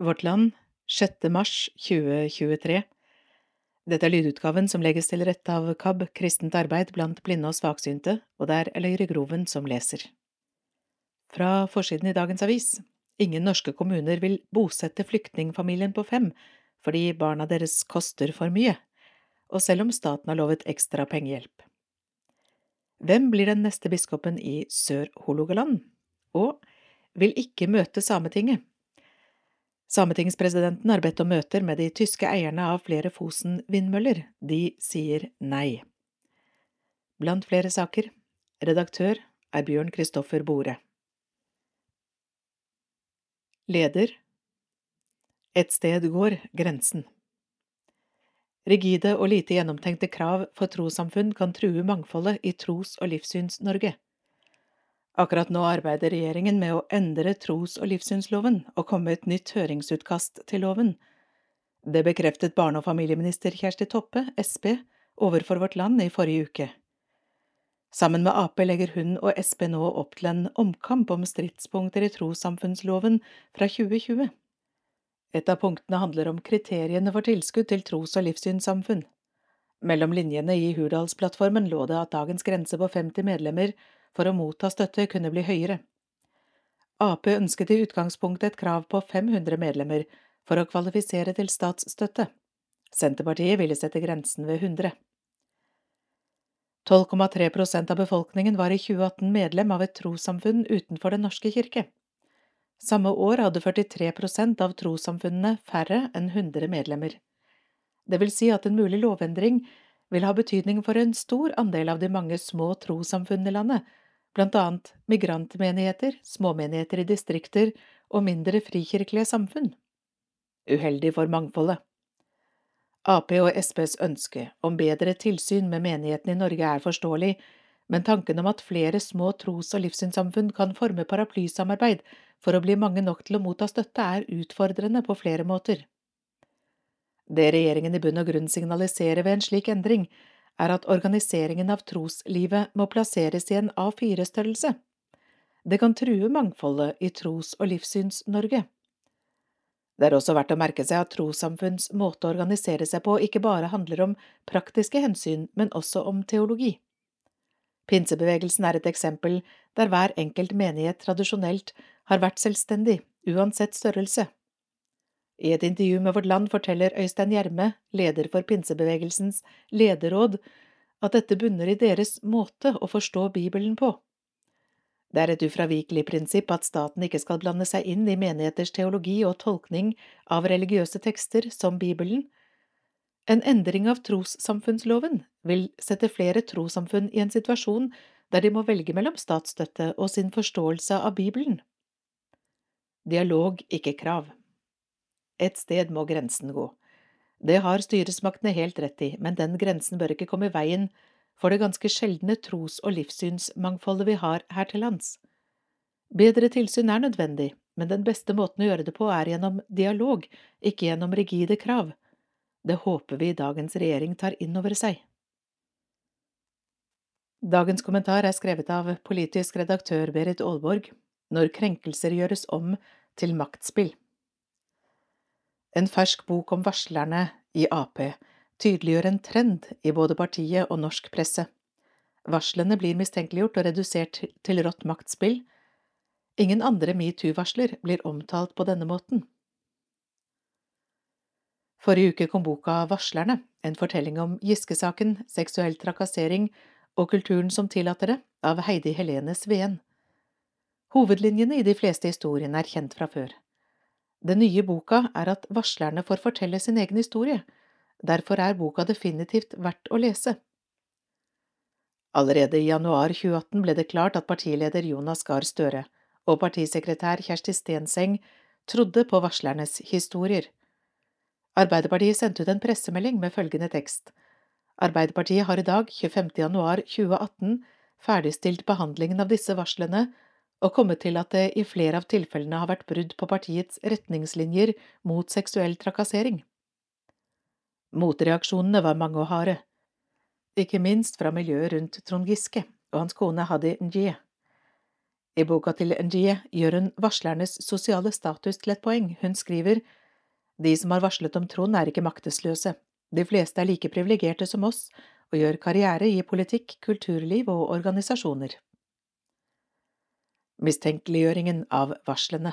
Vårt Land 6. mars 2023 Dette er lydutgaven som legges til rette av KAB Kristent arbeid blant blinde og svaksynte, og det er Løyre Groven som leser. Fra forsiden i dagens avis Ingen norske kommuner vil bosette flyktningfamilien på fem fordi barna deres koster for mye, og selv om staten har lovet ekstra pengehjelp. Hvem blir den neste biskopen i Sør-Hålogaland? Og vil ikke møte Sametinget. Sametingspresidenten har bedt om møter med de tyske eierne av flere Fosen-vindmøller. De sier nei. Blant flere saker, redaktør er Bjørn Kristoffer Bore. Leder Et sted går grensen. Rigide og lite gjennomtenkte krav for trossamfunn kan true mangfoldet i Tros- og Livssyns-Norge. Akkurat nå arbeider regjeringen med å endre tros- og livssynsloven og komme et nytt høringsutkast til loven. Det bekreftet barne- og familieminister Kjersti Toppe, Sp, overfor Vårt Land i forrige uke. Sammen med Ap legger hun og Sp nå opp til en omkamp om stridspunkter i trossamfunnsloven fra 2020. Et av punktene handler om kriteriene for tilskudd til tros- og livssynssamfunn. Mellom linjene i Hurdalsplattformen lå det at dagens grense på 50 medlemmer for å motta støtte kunne bli høyere. Ap ønsket i utgangspunktet et krav på 500 medlemmer for å kvalifisere til statsstøtte. Senterpartiet ville sette grensen ved 100. 12,3% av befolkningen var i 2018 medlem av et trossamfunn utenfor Den norske kirke. Samme år hadde 43% av trossamfunnene færre enn 100 medlemmer. Det vil si at en mulig lovendring vil ha betydning for en stor andel av de mange små trossamfunn i landet, blant annet migrantmenigheter, småmenigheter i distrikter og mindre frikirkelige samfunn. Uheldig for mangfoldet. Ap og Sps ønske om bedre tilsyn med menigheten i Norge er forståelig, men tanken om at flere små tros- og livssynssamfunn kan forme paraplysamarbeid for å bli mange nok til å motta støtte, er utfordrende på flere måter. Det regjeringen i bunn og grunn signaliserer ved en slik endring, er at organiseringen av troslivet må plasseres i en A4-størrelse. Det kan true mangfoldet i Tros- og Livssyns-Norge. Det er også verdt å merke seg at trossamfunns måte å organisere seg på ikke bare handler om praktiske hensyn, men også om teologi. Pinsebevegelsen er et eksempel der hver enkelt menighet tradisjonelt har vært selvstendig, uansett størrelse. I et intervju med Vårt Land forteller Øystein Gjerme, leder for pinsebevegelsens lederråd, at dette bunner i deres måte å forstå Bibelen på. Det er et ufravikelig prinsipp at staten ikke skal blande seg inn i menigheters teologi og tolkning av religiøse tekster som Bibelen. En endring av trossamfunnsloven vil sette flere trossamfunn i en situasjon der de må velge mellom statsstøtte og sin forståelse av Bibelen. Dialog, ikke krav. Et sted må grensen gå. Det har styresmaktene helt rett i, men den grensen bør ikke komme i veien for det ganske sjeldne tros- og livssynsmangfoldet vi har her til lands. Bedre tilsyn er nødvendig, men den beste måten å gjøre det på er gjennom dialog, ikke gjennom rigide krav. Det håper vi dagens regjering tar inn over seg. Dagens kommentar er skrevet av politisk redaktør Berit Aalborg, Når krenkelser gjøres om til maktspill. En fersk bok om varslerne i Ap tydeliggjør en trend i både partiet og norsk presse. Varslene blir mistenkeliggjort og redusert til rått maktspill. Ingen andre metoo-varsler blir omtalt på denne måten. Forrige uke kom boka Varslerne, en fortelling om Giske-saken, seksuell trakassering og kulturen som tillater det, av Heidi Helene Sveen. Hovedlinjene i de fleste historiene er kjent fra før. Den nye boka er at varslerne får fortelle sin egen historie, derfor er boka definitivt verdt å lese. Allerede i januar 2018 ble det klart at partileder Jonas Gahr Støre og partisekretær Kjersti Stenseng trodde på varslernes historier. Arbeiderpartiet sendte ut en pressemelding med følgende tekst. Arbeiderpartiet har i dag, 25. januar 2018, ferdigstilt behandlingen av disse varslene og kommet til at det i flere av tilfellene har vært brudd på partiets retningslinjer mot seksuell trakassering. Motreaksjonene var mange og harde, ikke minst fra miljøet rundt Trond Giske og hans kone Hadi Njie. I boka til Njie gjør hun varslernes sosiale status til et poeng. Hun skriver de som har varslet om Trond er ikke maktesløse. De fleste er like privilegerte som oss og gjør karriere i politikk, kulturliv og organisasjoner. Mistenkeliggjøringen av varslene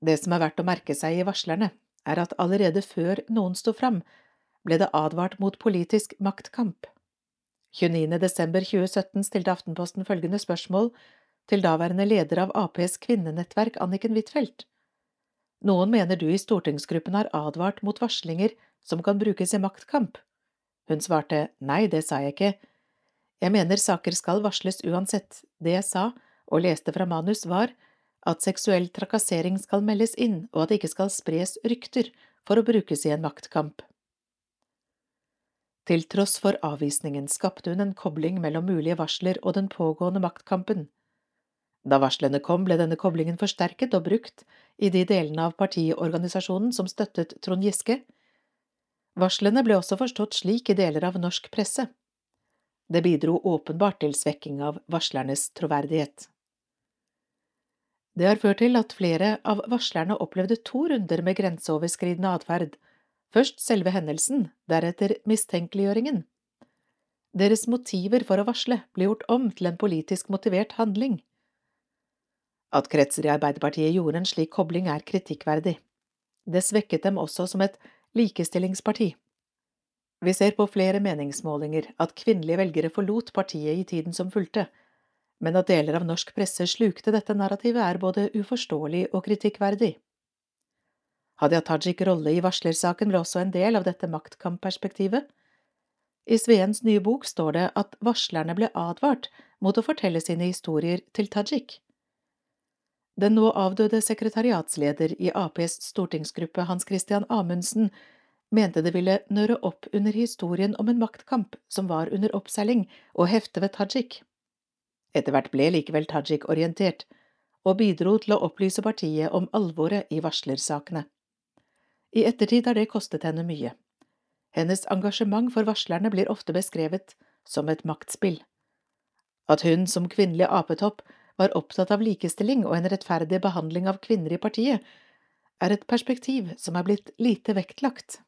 Det som er verdt å merke seg i varslerne, er at allerede før noen sto fram, ble det advart mot politisk maktkamp. 29. desember 2017 stilte Aftenposten følgende spørsmål til daværende leder av Aps kvinnenettverk Anniken Huitfeldt. Noen mener du i stortingsgruppen har advart mot varslinger som kan brukes i maktkamp. Hun svarte nei, det sa jeg ikke. Jeg mener saker skal varsles uansett. Det jeg sa, og leste fra manus, var at seksuell trakassering skal meldes inn, og at det ikke skal spres rykter for å brukes i en maktkamp. Til tross for avvisningen skapte hun en kobling mellom mulige varsler og den pågående maktkampen. Da varslene kom, ble denne koblingen forsterket og brukt i de delene av partiorganisasjonen som støttet Trond Giske. Varslene ble også forstått slik i deler av norsk presse. Det bidro åpenbart til svekking av varslernes troverdighet. Det har ført til at flere av varslerne opplevde to runder med grenseoverskridende atferd, først selve hendelsen, deretter mistenkeliggjøringen. Deres motiver for å varsle ble gjort om til en politisk motivert handling. At kretser i Arbeiderpartiet gjorde en slik kobling, er kritikkverdig. Det svekket dem også som et likestillingsparti. Vi ser på flere meningsmålinger at kvinnelige velgere forlot partiet i tiden som fulgte, men at deler av norsk presse slukte dette narrativet, er både uforståelig og kritikkverdig. Hadia Tajik rolle i varslersaken ble også en del av dette maktkampperspektivet. I Sveens nye bok står det at varslerne ble advart mot å fortelle sine historier til Tajik. Den nå avdøde sekretariatsleder i Aps stortingsgruppe Hans Christian Amundsen mente det ville nøre opp under historien om en maktkamp som var under oppseiling og hefte ved Tajik. Etter hvert ble likevel Tajik orientert, og bidro til å opplyse partiet om alvoret i varslersakene. I ettertid har det kostet henne mye. Hennes engasjement for varslerne blir ofte beskrevet som et maktspill. At hun som kvinnelig apetopp var opptatt av likestilling og en rettferdig behandling av kvinner i partiet, er et perspektiv som er blitt lite vektlagt.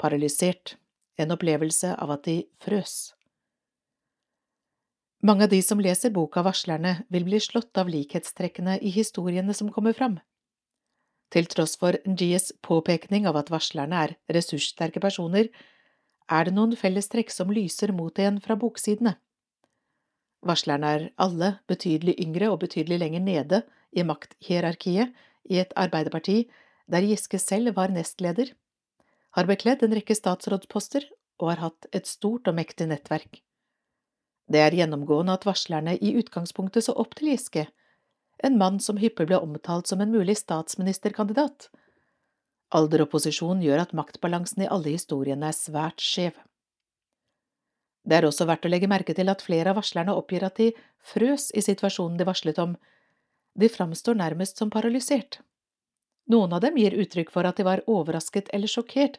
Paralysert, en opplevelse av at de frøs. Mange av de som leser boka Varslerne, vil bli slått av likhetstrekkene i historiene som kommer fram. Til tross for Njies påpekning av at varslerne er ressurssterke personer, er det noen fellestrekk som lyser mot en fra boksidene. Varslerne er alle betydelig yngre og betydelig lenger nede i makthierarkiet i et arbeiderparti der Giske selv var nestleder, har bekledd en rekke statsrådsposter og har hatt et stort og mektig nettverk. Det er gjennomgående at varslerne i utgangspunktet så opp til Giske, en mann som hyppig ble omtalt som en mulig statsministerkandidat. Alder og posisjon gjør at maktbalansen i alle historiene er svært skjev. Det er også verdt å legge merke til at flere av varslerne oppgir at de frøs i situasjonen de varslet om. De framstår nærmest som paralysert. Noen av dem gir uttrykk for at de var overrasket eller sjokkert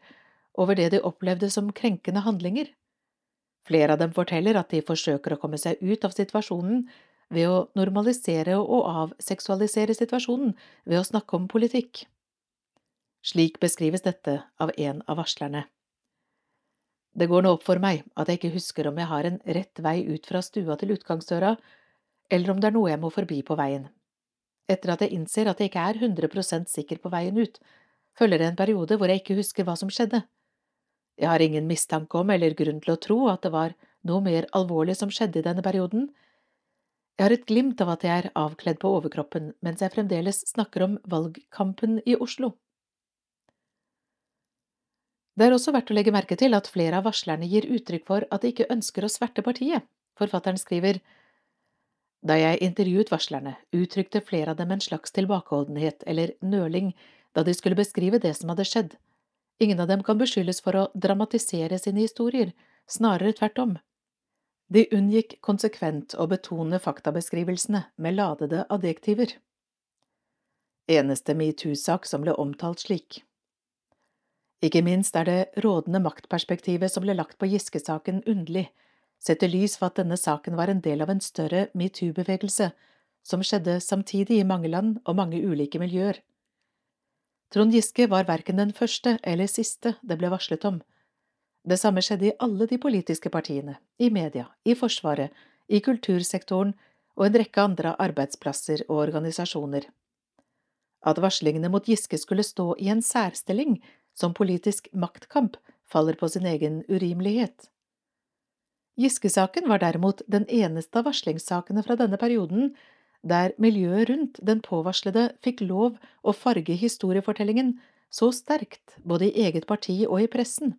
over det de opplevde som krenkende handlinger. Flere av dem forteller at de forsøker å komme seg ut av situasjonen ved å normalisere og avseksualisere situasjonen ved å snakke om politikk. Slik beskrives dette av en av varslerne. Det går nå opp for meg at jeg ikke husker om jeg har en rett vei ut fra stua til utgangsdøra, eller om det er noe jeg må forbi på veien. Etter at jeg innser at jeg ikke er 100% sikker på veien ut, følger det en periode hvor jeg ikke husker hva som skjedde. Jeg har ingen mistanke om eller grunn til å tro at det var noe mer alvorlig som skjedde i denne perioden. Jeg har et glimt av at jeg er avkledd på overkroppen mens jeg fremdeles snakker om valgkampen i Oslo. Det er også verdt å legge merke til at flere av varslerne gir uttrykk for at de ikke ønsker å sverte partiet. Forfatteren skriver Da jeg intervjuet varslerne, uttrykte flere av dem en slags tilbakeholdenhet eller nøling da de skulle beskrive det som hadde skjedd. Ingen av dem kan beskyldes for å dramatisere sine historier, snarere tvert om. De unngikk konsekvent å betone faktabeskrivelsene med ladede adjektiver. Eneste metoo-sak som ble omtalt slik. Ikke minst er det rådende maktperspektivet som ble lagt på Giske-saken underlig, setter lys for at denne saken var en del av en større metoo-bevegelse som skjedde samtidig i mange land og mange ulike miljøer. Trond Giske var verken den første eller siste det ble varslet om. Det samme skjedde i alle de politiske partiene, i media, i Forsvaret, i kultursektoren og en rekke andre arbeidsplasser og organisasjoner. At varslingene mot Giske skulle stå i en særstilling som politisk maktkamp, faller på sin egen urimelighet. Giske-saken var derimot den eneste av varslingssakene fra denne perioden der miljøet rundt den påvarslede fikk lov å farge historiefortellingen så sterkt både i eget parti og i pressen.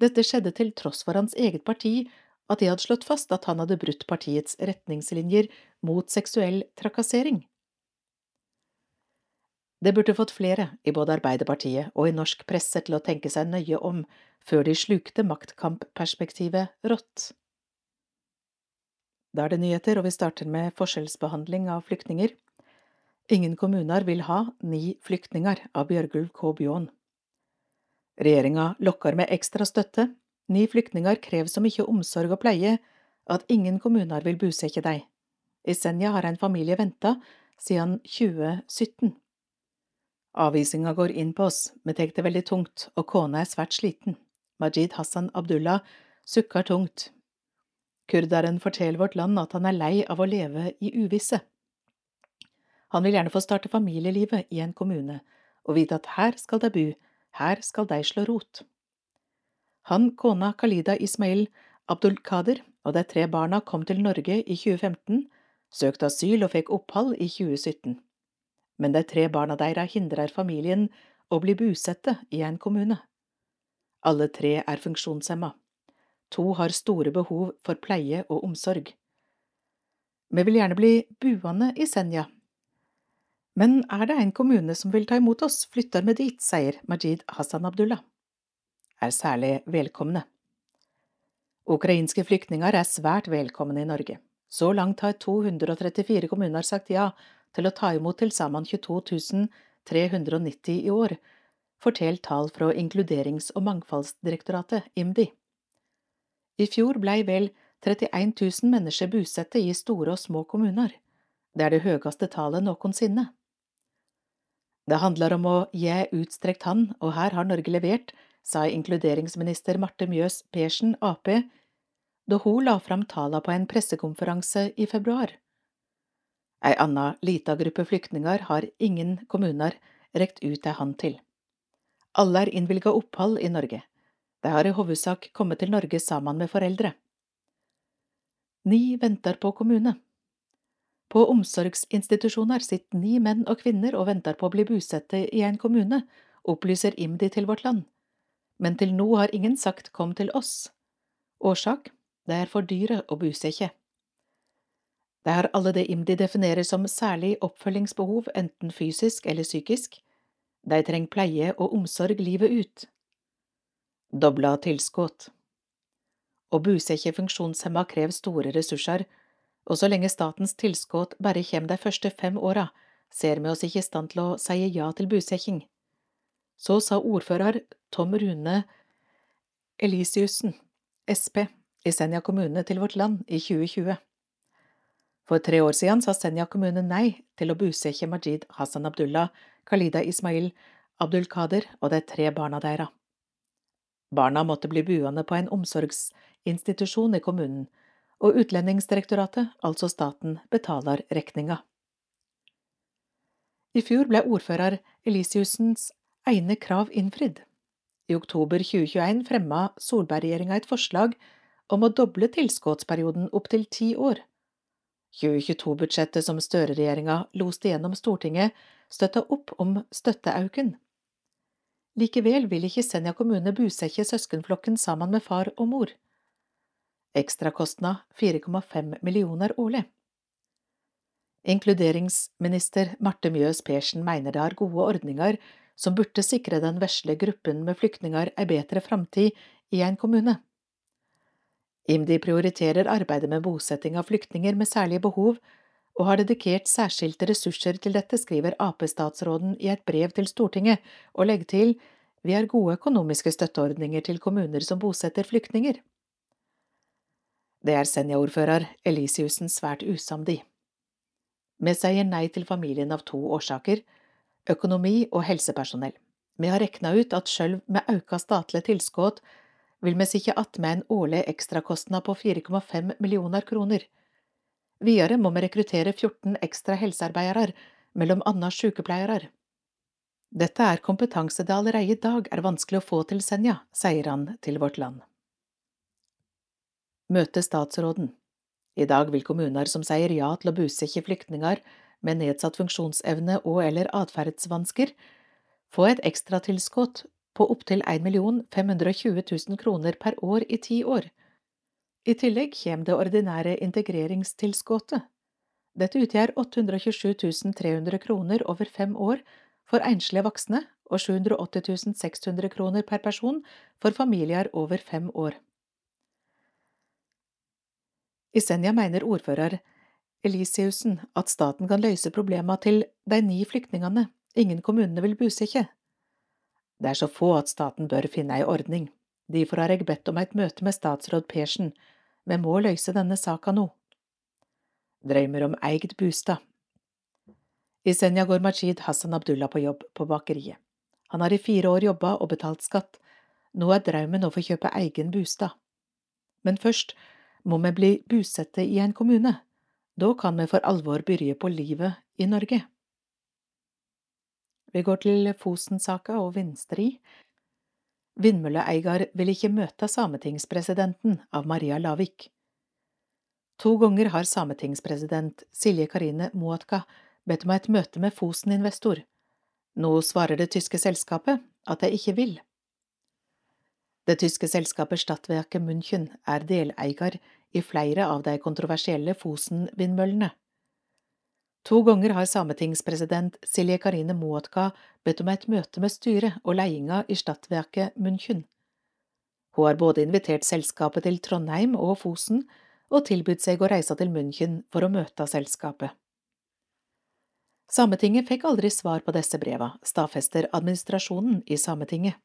Dette skjedde til tross for hans eget parti, at de hadde slått fast at han hadde brutt partiets retningslinjer mot seksuell trakassering. Det burde fått flere i både Arbeiderpartiet og i norsk presse til å tenke seg nøye om før de slukte maktkampperspektivet rått. Da er det nyheter, og vi starter med forskjellsbehandling av flyktninger. Ingen kommuner vil ha ni flyktninger av Bjørgulv K. Bjån. Regjeringa lokker med ekstra støtte. Ni flyktninger krever så mye omsorg og pleie at ingen kommuner vil bosette deg. I Senja har en familie venta siden 2017. Avvisinga går inn på oss, vi tar det veldig tungt, og kona er svært sliten. Majid Hassan Abdullah sukker tungt. Kurderen forteller Vårt Land at han er lei av å leve i uvisse. Han vil gjerne få starte familielivet i en kommune, og vite at her skal de bo, her skal de slå rot. Han, kona Khalida Ismail Abdul Qadir og de tre barna kom til Norge i 2015, søkte asyl og fikk opphold i 2017. Men de tre barna deres hindrer familien å bli bosette i en kommune. Alle tre er funksjonshemma. To har store behov for pleie og omsorg. Vi vil gjerne bli buende i Senja. Men er det en kommune som vil ta imot oss, flytter vi dit, sier Majid Hassan Abdullah. Er særlig velkomne. Ukrainske flyktninger er svært velkomne i Norge. Så langt har 234 kommuner sagt ja til å ta imot til sammen 22 390 i år, forteller tall fra Inkluderings- og mangfoldsdirektoratet, IMDi. I fjor blei vel 31 000 mennesker bosette i store og små kommuner. Det er det høyeste tallet noensinne. Det handler om å gi utstrekt hand, og her har Norge levert, sa inkluderingsminister Marte Mjøs Persen, Ap, da hun la fram tallene på en pressekonferanse i februar. Ei anna lita gruppe flyktninger har ingen kommuner rekt ut ei hand til. Alle er innvilga opphold i Norge. De har i hovedsak kommet til Norge sammen med foreldre. Ni venter på kommune. På omsorgsinstitusjoner sitter ni menn og kvinner og venter på å bli bosette i en kommune, opplyser IMDi til Vårt Land. Men til nå har ingen sagt kom til oss. Årsak? Det er for dyre å bosette. Det er alle det IMDi definerer som særlig oppfølgingsbehov, enten fysisk eller psykisk. De trenger pleie og omsorg livet ut dobla tilskudd. Å bosette funksjonshemma krever store ressurser, og så lenge statens tilskudd bare kommer de første fem åra, ser vi oss ikke i stand til å si ja til bosetting. Så sa ordfører Tom Rune Elisiussen, Sp, i Senja kommune til Vårt Land i 2020. For tre år siden sa Senja kommune nei til å bosette Majid Hassan Abdullah, Khalida Ismail, Abdul Kader og de tre barna deres. Barna måtte bli buende på en omsorgsinstitusjon i kommunen, og Utlendingsdirektoratet, altså staten, betaler regninga. I fjor ble ordfører Elisiussens egne krav innfridd. I oktober 2021 fremma Solberg-regjeringa et forslag om å doble tilskuddsperioden opp til ti år. 2022-budsjettet som Støre-regjeringa loste gjennom Stortinget, støtta opp om støtteauken. Likevel vil ikke Senja kommune bosette søskenflokken sammen med far og mor. Ekstrakostnad 4,5 millioner årlig. Inkluderingsminister Marte Mjøs Persen mener det har gode ordninger som burde sikre den vesle gruppen med flyktninger ei bedre framtid i en kommune. IMDi prioriterer arbeidet med bosetting av flyktninger med særlige behov, og har dedikert særskilte ressurser til dette, skriver Ap-statsråden i et brev til Stortinget, og legger til vi har gode økonomiske støtteordninger til kommuner som bosetter flyktninger. Det er Senja-ordfører Elisiussen svært usamd i. Vi sier nei til familien av to årsaker, økonomi og helsepersonell. Vi har rekna ut at sjølv med auka statleg tilskudd vil vi sitte attmed en årlig ekstrakostnad på 4,5 millioner kroner. Videre må vi rekruttere 14 ekstra helsearbeidere, mellom anna sykepleiere. Dette er kompetanse det allerede i dag er vanskelig å få til Senja, sier han til Vårt Land. Møte statsråden. I dag vil kommuner som sier ja til å bosette flyktninger med nedsatt funksjonsevne og eller atferdsvansker, få et ekstratilskudd på opptil 1 520 000 kroner per år i ti år. I tillegg kommer det ordinære integreringstilskuddet. Dette utgjør 827 300 kroner over fem år for enslige voksne og 780 600 kroner per person for familier over fem år. I Senja mener ordfører Elisiussen at staten kan løse problema til de ni flyktningene ingen kommunene vil bosette. Det er så få at staten bør finne ei ordning. Derfor har jeg bedt om et møte med statsråd Persen. Vi må løse denne saka nå. Drømmer om eigd bostad. I Senja går Majid Hassan Abdullah på jobb på bakeriet. Han har i fire år jobba og betalt skatt. Nå er drømmen å få kjøpe egen bostad. Men først må vi bli busette i en kommune. Da kan vi for alvor begynne på livet i Norge. Vi går til Fosen-saka og vindstri. Vindmølleeier vil ikke møte sametingspresidenten av Maria Lavik. To ganger har sametingspresident Silje Karine Muatka bedt om et møte med Fosen-investor. Nå svarer det tyske selskapet at de ikke vil. Det tyske selskapet Stadtwerke München er deleier i flere av de kontroversielle Fosen-vindmøllene. To ganger har sametingspresident Silje Karine Muotka bedt om et møte med styret og ledelsen i stadtverket München. Hun har både invitert selskapet til Trondheim og Fosen og tilbudt seg å reise til München for å møte selskapet. Sametinget fikk aldri svar på disse breva, stadfester administrasjonen i Sametinget.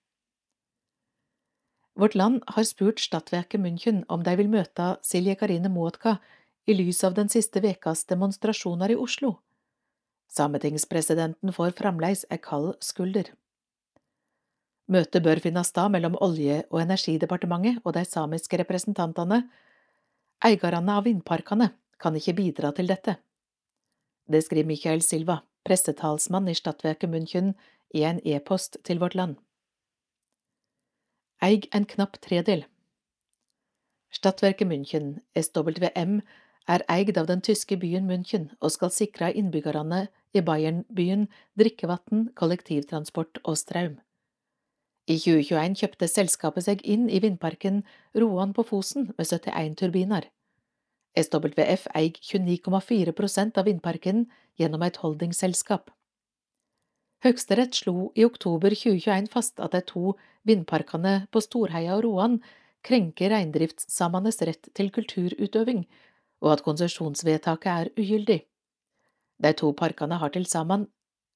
Vårt Land har spurt stadtverket München om de vil møte Silje Karine Muotka i lys av den siste vekas demonstrasjoner i Oslo. Sametingspresidenten får fremleis ei kald skulder. Møtet bør finne sted mellom Olje- og energidepartementet og de samiske representantene. Eierne av vindparkene kan ikke bidra til dette. Det skriver Michael Silva, pressetalsmann i Stadtverket München, i en e-post til Vårt Land. Eig en knapp tredel. Stadtverket München, SWM, er eid av den tyske byen München og skal sikre innbyggerne i Bayern-byen drikkevann, kollektivtransport og strøm. I 2021 kjøpte selskapet seg inn i vindparken Roan på Fosen med 71 turbiner. SWF eier 29,4% av vindparken gjennom et holdingselskap. Høyesterett slo i oktober 2021 fast at de to vindparkene på Storheia og Roan krenker reindriftssamenes rett til kulturutøving og at konsesjonsvedtaket er ugyldig. De to parkene har til sammen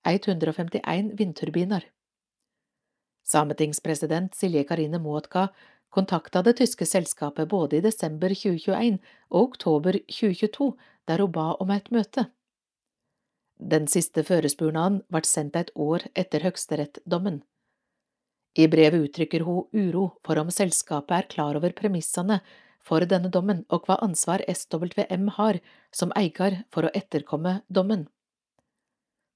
151 vindturbiner. Sametingspresident Silje Karine Muotka kontakta det tyske selskapet både i desember 2021 og oktober 2022, der hun ba om et møte. Den siste førespurnaden ble sendt et år etter høyesterettsdommen. I brevet uttrykker hun uro for om selskapet er klar over premissene for denne dommen og hva ansvar SWM har som eier for å etterkomme dommen.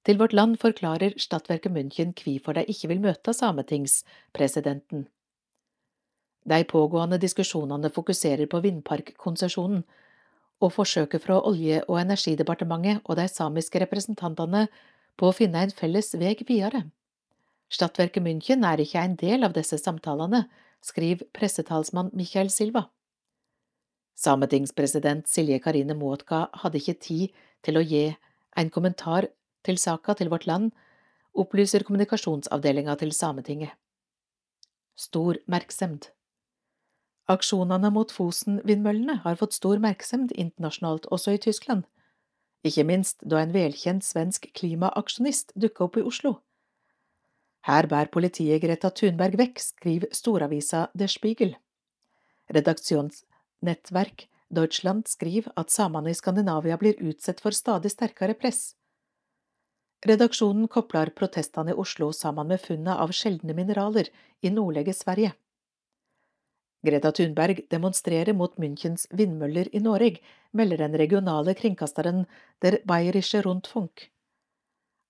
Til Vårt Land forklarer Stadverket München hvorfor de ikke vil møte sametingspresidenten. De pågående diskusjonene fokuserer på vindparkkonsesjonen, og forsøket fra Olje- og energidepartementet og de samiske representantene på å finne en felles vei videre. Stadverket München er ikke en del av disse samtalene, skriver pressetalsmann Michael Silva. Sametingspresident Silje Karine Muotka hadde ikke tid til å gi en kommentar til saka til Vårt Land, opplyser kommunikasjonsavdelinga til Sametinget. Stor merksemd Aksjonene mot Fosen-vindmøllene har fått stor merksemd internasjonalt, også i Tyskland, ikke minst da en velkjent svensk klimaaksjonist dukka opp i Oslo. Her bærer politiet Greta Thunberg vekk, skriver storavisa Der Spiegel. Redaksjons nettverk Deutschland skriver at samene i Skandinavia blir utsatt for stadig sterkere press. Redaksjonen kobler protestene i Oslo sammen med funnet av sjeldne mineraler i nordlige Sverige. Greta Thunberg demonstrerer mot Münchens vindmøller i Norge, melder den regionale kringkasteren Der Bayerische Rundfunk.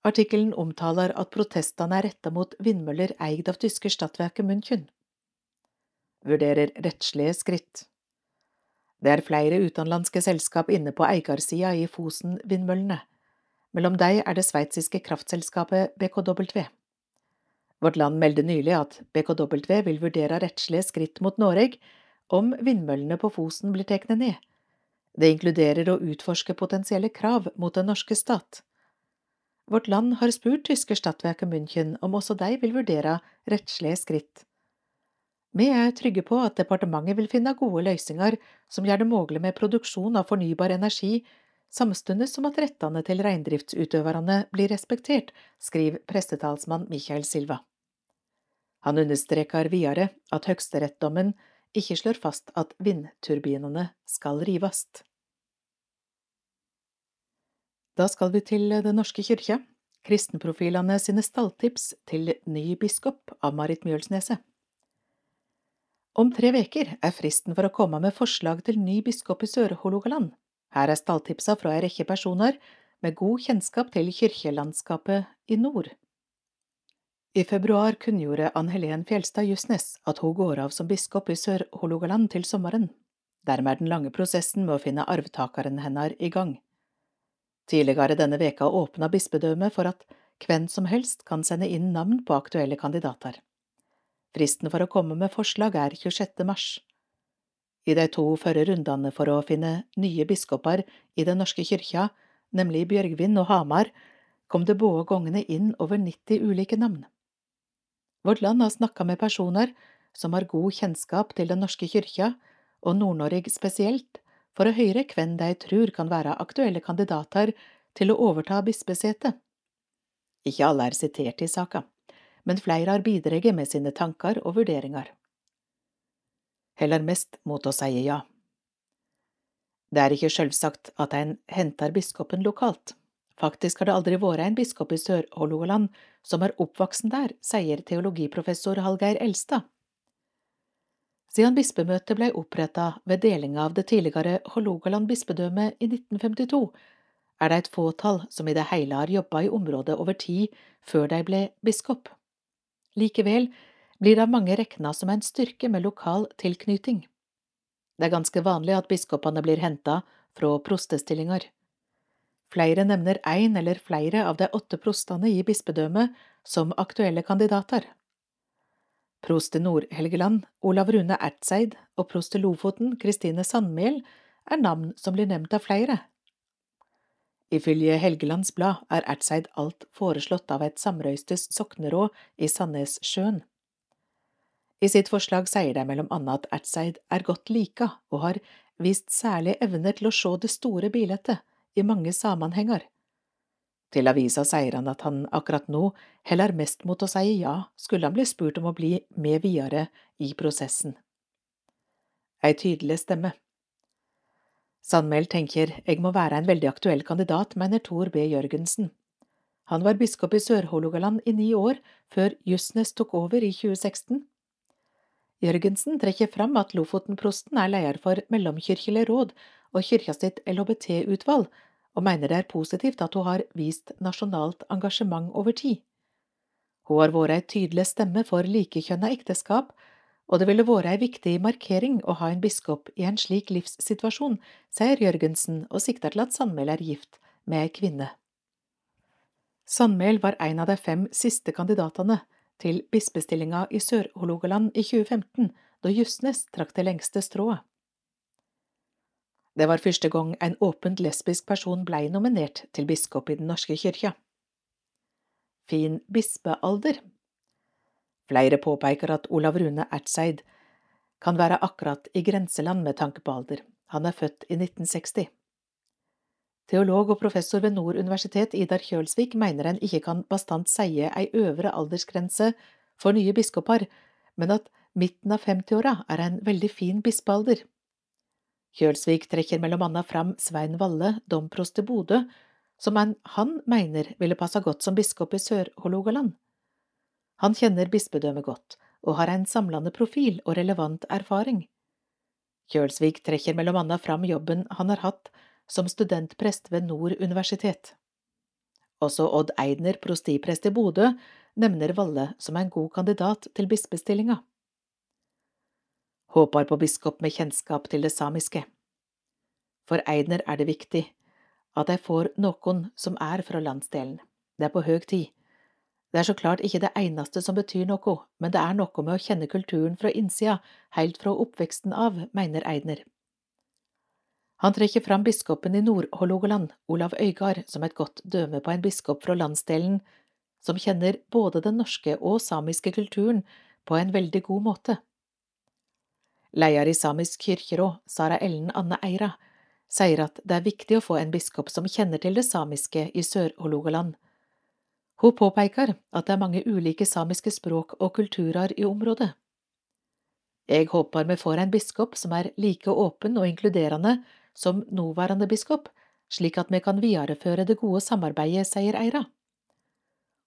Artikkelen omtaler at protestene er retta mot vindmøller eid av tyske Stadtwerke München. Vurderer rettslige skritt. Det er flere utenlandske selskap inne på eiersida i Fosen-vindmøllene. Mellom dem er det sveitsiske kraftselskapet BKW. Vårt Land meldte nylig at BKW vil vurdere rettslige skritt mot Norge om vindmøllene på Fosen blir tatt ned. Det inkluderer å utforske potensielle krav mot den norske stat. Vårt Land har spurt tyske Stadtwerke München om også de vil vurdere rettslige skritt. Vi er trygge på at departementet vil finne gode løsninger som gjør det mulig med produksjon av fornybar energi, samtidig som at rettene til reindriftsutøverne blir respektert, skriver prestetalsmann Michael Silva. Han understreker videre at høyesterettsdommen ikke slår fast at vindturbinene skal rives. Da skal vi til Den norske kyrkja, kristenprofilene sine stalltips til ny biskop av Marit Mjølsneset. Om tre veker er fristen for å komme med forslag til ny biskop i Sør-Hålogaland. Her er stalltipsa fra ei rekke personer med god kjennskap til kirkelandskapet i nord. I februar kunngjorde Ann Helen Fjelstad Justnes at hun går av som biskop i Sør-Hålogaland til sommeren. Dermed er den lange prosessen med å finne arvtakeren hennes i gang. Tidligere denne veka åpna bispedømmet for at hvem som helst kan sende inn navn på aktuelle kandidater. Fristen for å komme med forslag er 26. mars. I de to førre rundene for å finne nye biskoper i Den norske kyrkja, nemlig Bjørgvin og Hamar, kom det både gangene inn over 90 ulike navn. Vårt land har snakka med personer som har god kjennskap til Den norske kyrkja, og Nord-Norge spesielt, for å høre hvem de tror kan være aktuelle kandidater til å overta bispesetet. Ikke alle er sitert i saka men flere har bidratt med sine tanker og vurderinger. Heller mest mot å si ja. Det er ikke selvsagt at en henter biskopen lokalt. Faktisk har det aldri vært en biskop i Sør-Hålogaland som er oppvoksen der, sier teologiprofessor Hallgeir Elstad. Siden bispemøtet ble oppretta ved delinga av det tidligere Hålogaland bispedømme i 1952, er det et fåtall som i det hele har jobba i området over tid før de ble biskop. Likevel blir det av mange rekna som en styrke med lokal tilknyting. Det er ganske vanlig at biskopene blir henta fra prostestillinger. Flere nevner én eller flere av de åtte prostene i bispedømmet som aktuelle kandidater. Prost i Nord-Helgeland, Olav Rune Ertseid, og prost i Lofoten, Kristine Sandmæl, er navn som blir nevnt av flere. Ifølge Helgelands Blad er Ertseid alt foreslått av et samrøystes sokneråd i Sandnessjøen. I sitt forslag sier de mellom annet at Ertseid er godt lika og har vist særlig evner til å se det store bildet i mange sammenhenger. Til avisa sier han at han akkurat nå heller mest mot å si ja, skulle han bli spurt om å bli med videre i prosessen. Ei tydelig stemme. Sandmæl tenker jeg må være en veldig aktuell kandidat, mener Tor B. Jørgensen. Han var biskop i Sør-Hålogaland i ni år, før Justnes tok over i 2016. Jørgensen trekker fram at Lofoten-prosten er leder for Mellomkirkelig råd og kyrkja sitt LHBT-utvalg, og mener det er positivt at hun har vist nasjonalt engasjement over tid. Hun har vært ei tydelig stemme for likekjønna ekteskap, og det ville vært ei viktig markering å ha en biskop i en slik livssituasjon, sier Jørgensen og sikter til at Sandmæl er gift med ei kvinne. Sandmæl var en av de fem siste kandidatene til bispestillinga i Sør-Hålogaland i 2015, da Justnes trakk det lengste strået. Det var første gang en åpent lesbisk person blei nominert til biskop i Den norske kyrkja. Fin bispealder, Flere påpeker at Olav Rune Ertseid kan være akkurat i grenseland med tanke på alder. Han er født i 1960. Teolog og professor ved Nord universitet Idar Kjølsvik mener en ikke kan bastant seie ei øvre aldersgrense for nye biskoper, men at midten av 50-åra er en veldig fin bispealder. Kjølsvik trekker mellom anna fram Svein Valle, domprost i Bodø, som han mener ville passa godt som biskop i Sør-Hålogaland. Han kjenner bispedømmet godt, og har en samlende profil og relevant erfaring. Kjølsvik trekker mellom annet fram jobben han har hatt som studentprest ved Nord universitet. Også Odd Eidner, prostiprest i Bodø, nevner Valle som en god kandidat til bispestillinga. Håper på biskop med kjennskap til det samiske. For Eidner er det viktig at de får noen som er fra landsdelen. Det er på høg tid. Det er så klart ikke det eneste som betyr noe, men det er noe med å kjenne kulturen fra innsida, helt fra oppveksten av, mener Eidner. Han trekker fram biskopen i Nord-Hålogaland, Olav Øygard, som et godt døme på en biskop fra landsdelen som kjenner både den norske og samiske kulturen på en veldig god måte. Leder i Samisk kirkeråd, Sara Ellen Anne Eira, sier at det er viktig å få en biskop som kjenner til det samiske i Sør-Hålogaland. Hun påpeker at det er mange ulike samiske språk og kulturer i området. Jeg håper vi får en biskop som er like åpen og inkluderende som nåværende biskop, slik at vi kan videreføre det gode samarbeidet, sier Eira.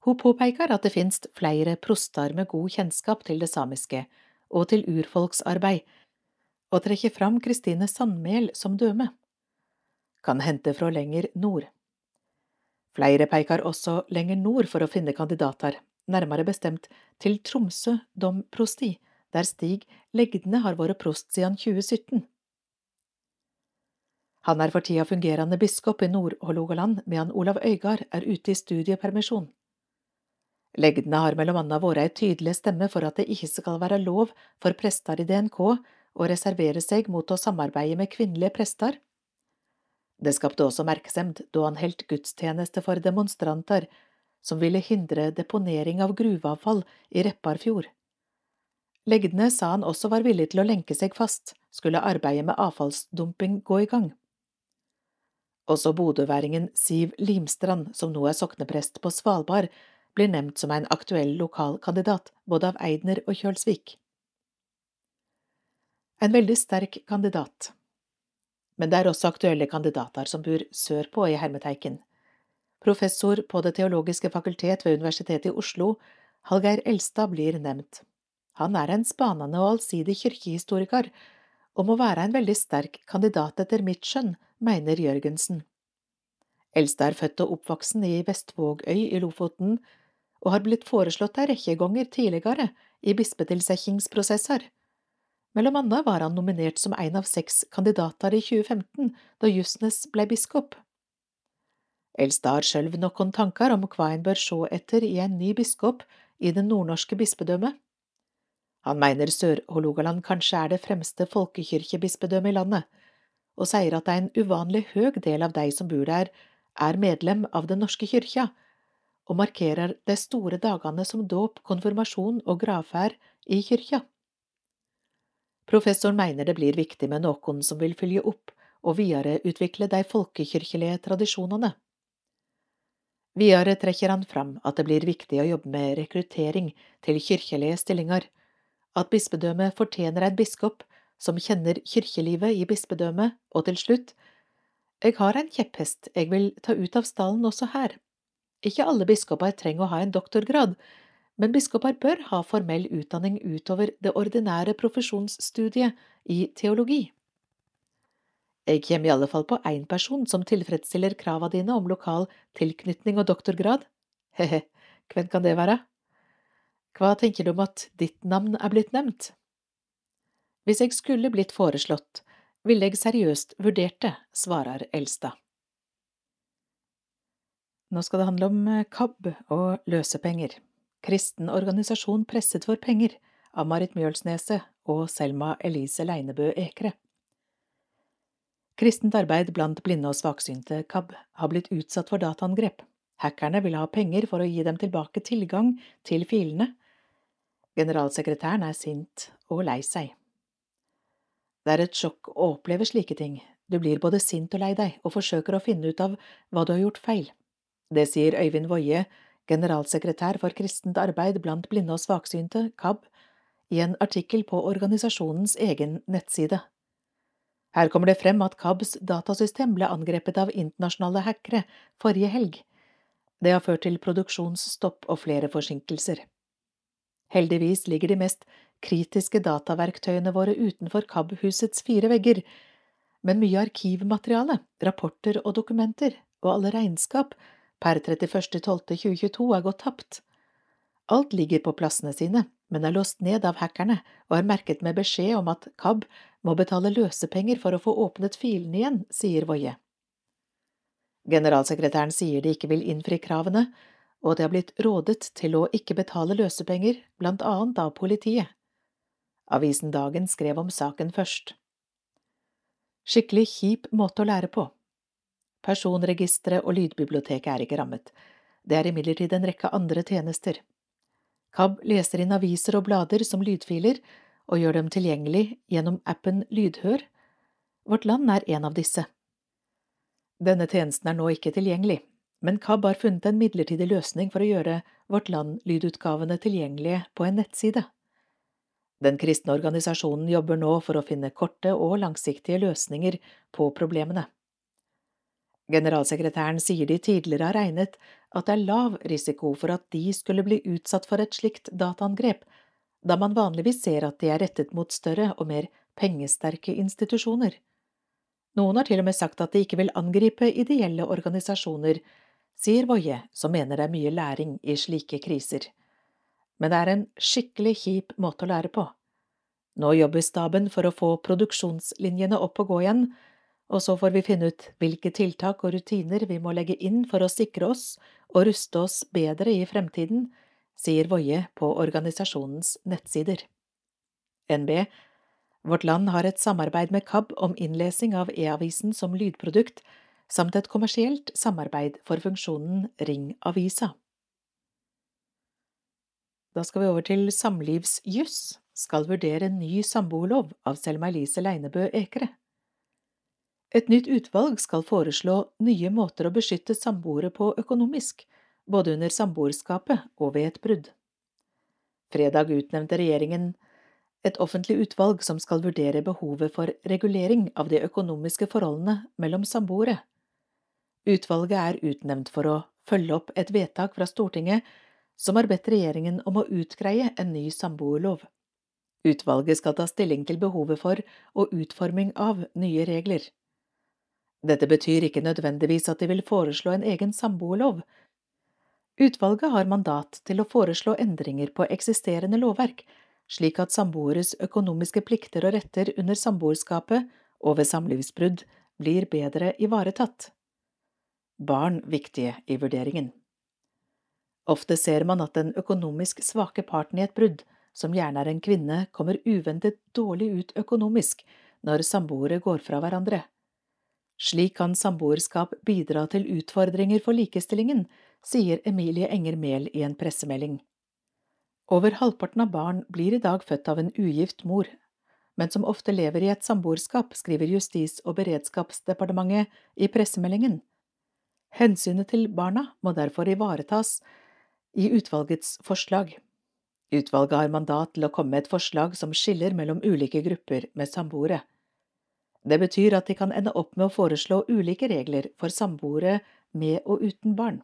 Hun påpeker at det finnes flere proster med god kjennskap til det samiske og til urfolksarbeid, og trekker fram Kristine Sandmæl som døme. Kan hente fra lenger nord. Flere peker også lenger nord for å finne kandidater, nærmere bestemt til Tromsø domprosti, der Stig Legdene har vært prost siden 2017. Han er for tida fungerende biskop i Nord-Hålogaland, medan Olav Øygard er ute i studiepermisjon. Legdene har mellom annet vært ei tydelig stemme for at det ikke skal være lov for prester i DNK å reservere seg mot å samarbeide med kvinnelige prester. Det skapte også merksemd da han holdt gudstjeneste for demonstranter som ville hindre deponering av gruveavfall i Repparfjord. Legdene sa han også var villig til å lenke seg fast, skulle arbeidet med avfallsdumping gå i gang. Også bodøværingen Siv Limstrand, som nå er sokneprest på Svalbard, blir nevnt som en aktuell lokal kandidat, både av Eidner og Kjølsvik. En veldig sterk kandidat. Men det er også aktuelle kandidater som bor sørpå i Hermeteiken. Professor på Det teologiske fakultet ved Universitetet i Oslo, Hallgeir Elstad, blir nevnt. Han er en spanende og allsidig kirkehistoriker, og må være en veldig sterk kandidat etter mitt skjønn, mener Jørgensen. Elstad er født og oppvoksen i Vestvågøy i Lofoten, og har blitt foreslått ei rekke ganger tidligere i bispetilsettingsprosesser. Mellom annet var han nominert som en av seks kandidater i 2015, da Justnes ble biskop. Elstad har sjøl noen tanker om hva en bør se etter i en ny biskop i det nordnorske bispedømmet. Han mener Sør-Hålogaland kanskje er det fremste folkekirkebispedømmet i landet, og sier at en uvanlig høg del av de som bor der, er medlem av Den norske kyrkja, og markerer de store dagene som dåp, konfirmasjon og gravferd i kyrkja. Professoren mener det blir viktig med noen som vil følge opp og videreutvikle de folkekirkelige tradisjonene. Videre trekker han fram at det blir viktig å jobbe med rekruttering til kirkelige stillinger, at bispedømmet fortjener en biskop som kjenner kirkelivet i bispedømmet, og til slutt, jeg har en kjepphest jeg vil ta ut av stallen også her. Ikke alle biskoper trenger å ha en doktorgrad, men biskoper bør ha formell utdanning utover det ordinære profesjonsstudiet i teologi. Jeg kommer i alle fall på én person som tilfredsstiller krava dine om lokal tilknytning og doktorgrad. He-he, hvem kan det være? Hva tenker du om at ditt navn er blitt nevnt? Hvis jeg skulle blitt foreslått, ville jeg seriøst vurdert det, svarer Elstad. Nå skal det handle om eh, KAB og løsepenger. Kristen organisasjon presset for penger av Marit Mjølsneset og Selma Elise Leinebø Ekre. Kristent arbeid blant blinde og svaksynte, KAB, har blitt utsatt for dataangrep. Hackerne vil ha penger for å gi dem tilbake tilgang til filene. Generalsekretæren er sint og lei seg. Det er et sjokk å oppleve slike ting. Du blir både sint og lei deg, og forsøker å finne ut av hva du har gjort feil. Det sier Øyvind Woie, generalsekretær for kristent arbeid blant blinde og svaksynte, KAB, i en artikkel på organisasjonens egen nettside. Her kommer det frem at KABs datasystem ble angrepet av internasjonale hackere forrige helg. Det har ført til produksjonsstopp og flere forsinkelser. Heldigvis ligger de mest kritiske dataverktøyene våre utenfor KAB-husets fire vegger, men mye arkivmateriale, rapporter og dokumenter, og alle regnskap, per 31.12.2022 er gått tapt. Alt ligger på plassene sine, men er låst ned av hackerne og er merket med beskjed om at KAB må betale løsepenger for å få åpnet filene igjen, sier Woie. Generalsekretæren sier de ikke vil innfri kravene, og det har blitt rådet til å ikke betale løsepenger, blant annet av politiet. Avisen Dagen skrev om saken først. Skikkelig kjip måte å lære på. Personregisteret og lydbiblioteket er ikke rammet, det er imidlertid en rekke andre tjenester. KAB leser inn aviser og blader som lydfiler og gjør dem tilgjengelig gjennom appen Lydhør. Vårt Land er en av disse. Denne tjenesten er nå ikke tilgjengelig, men KAB har funnet en midlertidig løsning for å gjøre Vårt Land-lydutgavene tilgjengelige på en nettside. Den kristne organisasjonen jobber nå for å finne korte og langsiktige løsninger på problemene. Generalsekretæren sier de tidligere har regnet at det er lav risiko for at de skulle bli utsatt for et slikt dataangrep, da man vanligvis ser at de er rettet mot større og mer pengesterke institusjoner. Noen har til og med sagt at de ikke vil angripe ideelle organisasjoner, sier Woie, som mener det er mye læring i slike kriser. Men det er en skikkelig kjip måte å lære på. Nå jobber staben for å få produksjonslinjene opp og gå igjen, og så får vi finne ut hvilke tiltak og rutiner vi må legge inn for å sikre oss og ruste oss bedre i fremtiden, sier Woie på organisasjonens nettsider. NB Vårt Land har et samarbeid med KAB om innlesing av e-avisen som lydprodukt, samt et kommersielt samarbeid for funksjonen Ring avisa. Da skal vi over til samlivsjuss, skal vurdere ny samboerlov av Selma Elise Leinebø Ekre. Et nytt utvalg skal foreslå nye måter å beskytte samboere på økonomisk, både under samboerskapet og ved et brudd. Fredag utnevnte regjeringen et offentlig utvalg som skal vurdere behovet for regulering av de økonomiske forholdene mellom samboere. Utvalget er utnevnt for å følge opp et vedtak fra Stortinget som har bedt regjeringen om å utgreie en ny samboerlov. Utvalget skal ta stilling til behovet for og utforming av nye regler. Dette betyr ikke nødvendigvis at de vil foreslå en egen samboerlov. Utvalget har mandat til å foreslå endringer på eksisterende lovverk slik at samboeres økonomiske plikter og retter under samboerskapet og ved samlivsbrudd blir bedre ivaretatt. Barn viktige i vurderingen. Ofte ser man at den økonomisk svake parten i et brudd, som gjerne er en kvinne, kommer uventet dårlig ut økonomisk når samboere går fra hverandre. Slik kan samboerskap bidra til utfordringer for likestillingen, sier Emilie Enger Mehl i en pressemelding. Over halvparten av barn blir i dag født av en ugift mor, men som ofte lever i et samboerskap, skriver Justis- og beredskapsdepartementet i pressemeldingen. Hensynet til barna må derfor ivaretas i utvalgets forslag. Utvalget har mandat til å komme med et forslag som skiller mellom ulike grupper med samboere. Det betyr at de kan ende opp med å foreslå ulike regler for samboere med og uten barn.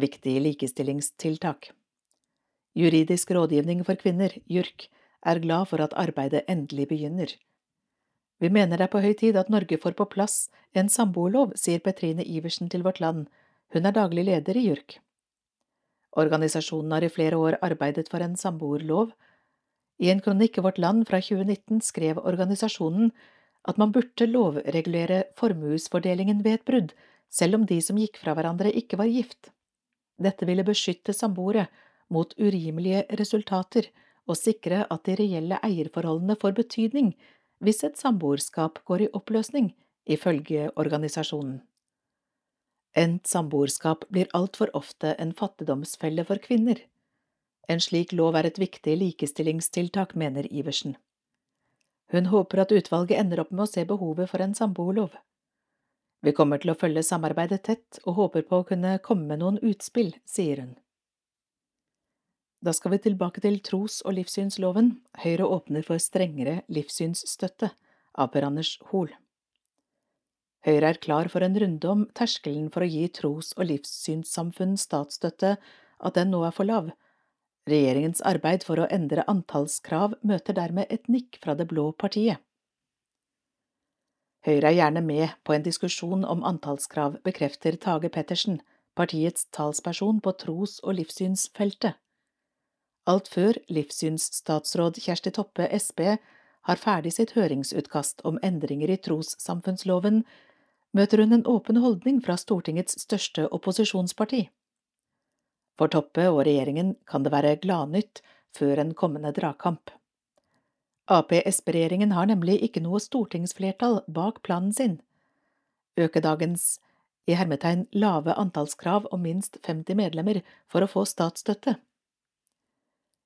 Viktige likestillingstiltak Juridisk rådgivning for kvinner, JURK, er glad for at arbeidet endelig begynner. Vi mener det er på høy tid at Norge får på plass en samboerlov, sier Petrine Iversen til Vårt Land, hun er daglig leder i JURK. Organisasjonen har i flere år arbeidet for en samboerlov. I en kronikk i Vårt Land fra 2019 skrev organisasjonen at man burde lovregulere formuesfordelingen ved et brudd, selv om de som gikk fra hverandre ikke var gift. Dette ville beskytte samboere mot urimelige resultater og sikre at de reelle eierforholdene får betydning hvis et samboerskap går i oppløsning, ifølge organisasjonen. Endt samboerskap blir altfor ofte en fattigdomsfelle for kvinner. En slik lov er et viktig likestillingstiltak, mener Iversen. Hun håper at utvalget ender opp med å se behovet for en samboerlov. Vi kommer til å følge samarbeidet tett og håper på å kunne komme med noen utspill, sier hun. Da skal vi tilbake til tros- og livssynsloven. Høyre åpner for strengere livssynsstøtte. av Per Anders Hoel. Høyre er klar for en runde om terskelen for å gi tros- og livssynssamfunn statsstøtte, at den nå er for lav. Regjeringens arbeid for å endre antallskrav møter dermed et nikk fra det blå partiet. Høyre er gjerne med på en diskusjon om antallskrav, bekrefter Tage Pettersen, partiets talsperson på tros- og livssynsfeltet. Alt før livssynsstatsråd Kjersti Toppe, Sp, har ferdig sitt høringsutkast om endringer i trossamfunnsloven, møter hun en åpen holdning fra Stortingets største opposisjonsparti. For Toppe og regjeringen kan det være gladnytt før en kommende dragkamp. Ap-Sp-regjeringen har nemlig ikke noe stortingsflertall bak planen sin. Øke dagens i hermetegn lave antallskrav om minst 50 medlemmer for å få statsstøtte.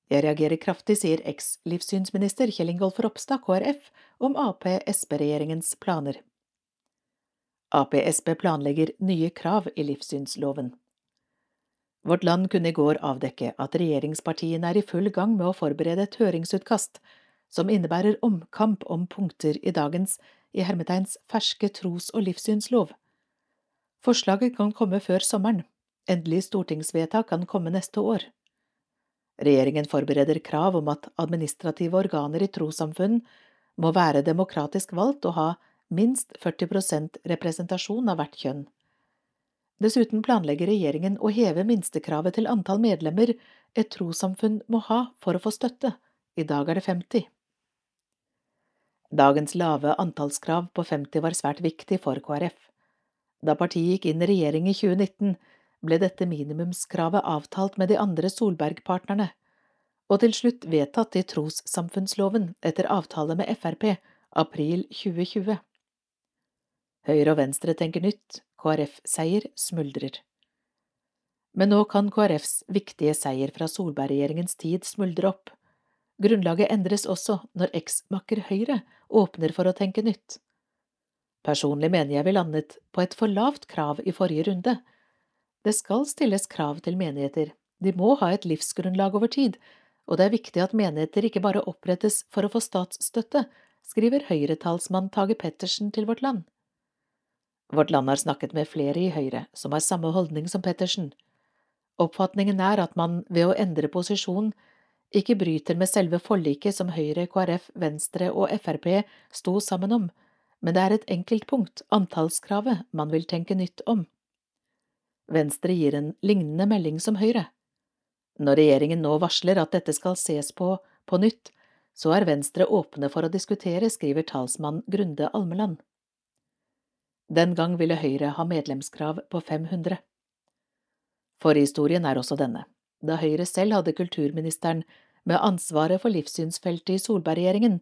Jeg reagerer kraftig, sier eks-livssynsminister Kjell Ingolf Ropstad, KrF, om Ap-Sp-regjeringens planer. Ap-Sp planlegger nye krav i livssynsloven. Vårt Land kunne i går avdekke at regjeringspartiene er i full gang med å forberede et høringsutkast som innebærer omkamp om punkter i dagens i hermetegns ferske tros- og livssynslov. Forslaget kan komme før sommeren. Endelig stortingsvedtak kan komme neste år. Regjeringen forbereder krav om at administrative organer i trossamfunn må være demokratisk valgt og ha minst 40% representasjon av hvert kjønn. Dessuten planlegger regjeringen å heve minstekravet til antall medlemmer et trossamfunn må ha for å få støtte, i dag er det 50. Dagens lave antallskrav på 50 var svært viktig for KrF. Da partiet gikk inn i regjering i 2019, ble dette minimumskravet avtalt med de andre Solberg-partnerne, og til slutt vedtatt i trossamfunnsloven etter avtale med Frp april 2020. Høyre og Venstre tenker nytt, KrF-seier smuldrer. Men nå kan KrFs viktige seier fra Solberg-regjeringens tid smuldre opp. Grunnlaget endres også når eksmakker Høyre åpner for å tenke nytt. Personlig mener jeg vi landet på et for lavt krav i forrige runde. Det skal stilles krav til menigheter, de må ha et livsgrunnlag over tid, og det er viktig at menigheter ikke bare opprettes for å få statsstøtte, skriver Høyre-talsmann Tage Pettersen til Vårt Land. Vårt Land har snakket med flere i Høyre som har samme holdning som Pettersen. Oppfatningen er at man ved å endre posisjon ikke bryter med selve forliket som Høyre, KrF, Venstre og Frp sto sammen om, men det er et enkeltpunkt, antallskravet, man vil tenke nytt om. Venstre gir en lignende melding som Høyre. Når regjeringen nå varsler at dette skal ses på på nytt, så er Venstre åpne for å diskutere, skriver talsmann Grunde Almeland. Den gang ville Høyre ha medlemskrav på 500. Forhistorien er også denne. Da Høyre selv hadde kulturministeren med ansvaret for livssynsfeltet i Solberg-regjeringen,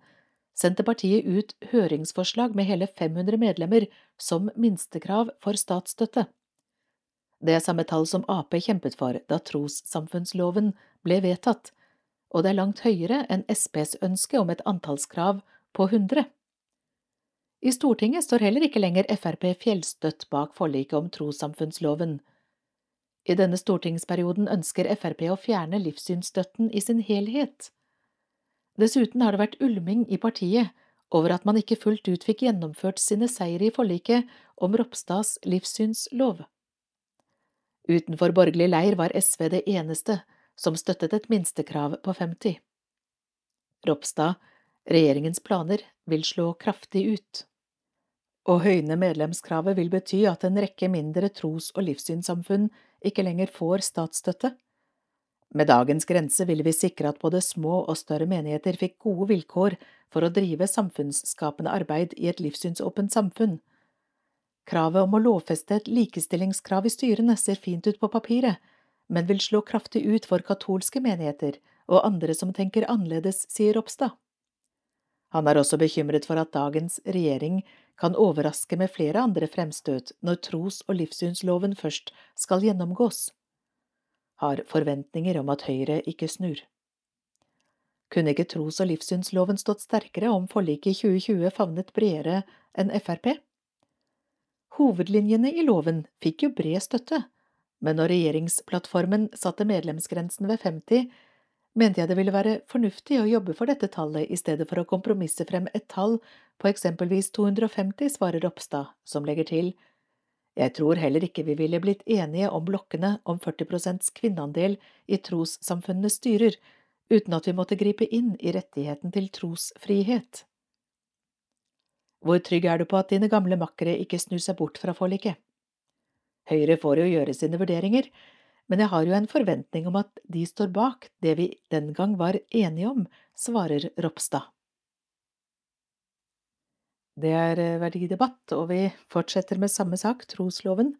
sendte partiet ut høringsforslag med hele 500 medlemmer som minstekrav for statsstøtte. Det er samme tall som Ap kjempet for da trossamfunnsloven ble vedtatt, og det er langt høyere enn Sps ønske om et antallskrav på 100. I Stortinget står heller ikke lenger Frp fjellstøtt bak forliket om trossamfunnsloven. I denne stortingsperioden ønsker Frp å fjerne livssynsstøtten i sin helhet. Dessuten har det vært ulming i partiet over at man ikke fullt ut fikk gjennomført sine seire i forliket om Ropstads livssynslov. Utenfor borgerlig leir var SV det eneste som støttet et minstekrav på 50. Ropstad, regjeringens planer, vil slå kraftig ut. Å høyne medlemskravet vil bety at en rekke mindre tros- og livssynssamfunn ikke lenger får statsstøtte. Med dagens grense ville vi sikre at både små og større menigheter fikk gode vilkår for å drive samfunnsskapende arbeid i et livssynsåpent samfunn. Kravet om å lovfeste et likestillingskrav i styrene ser fint ut på papiret, men vil slå kraftig ut for katolske menigheter og andre som tenker annerledes, sier Ropstad. Han er også bekymret for at dagens regjering kan overraske med flere andre fremstøt når tros- og livssynsloven først skal gjennomgås. Har forventninger om at Høyre ikke snur. Kunne ikke tros- og livssynsloven stått sterkere om forliket i 2020 favnet bredere enn Frp? Hovedlinjene i loven fikk jo bred støtte, men når regjeringsplattformen satte medlemsgrensen ved 50, mente jeg det ville være fornuftig å jobbe for dette tallet i stedet for å kompromisse frem et tall på eksempelvis 250, svarer Ropstad, som legger til. Jeg tror heller ikke vi ville blitt enige om blokkene om 40 prosents kvinneandel i trossamfunnenes styrer, uten at vi måtte gripe inn i rettigheten til trosfrihet. Hvor trygg er du på at dine gamle makkere ikke snur seg bort fra forliket? Høyre får jo gjøre sine vurderinger, men jeg har jo en forventning om at de står bak det vi den gang var enige om, svarer Ropstad. Det er eh, verdidebatt, og vi fortsetter med samme sak, trosloven.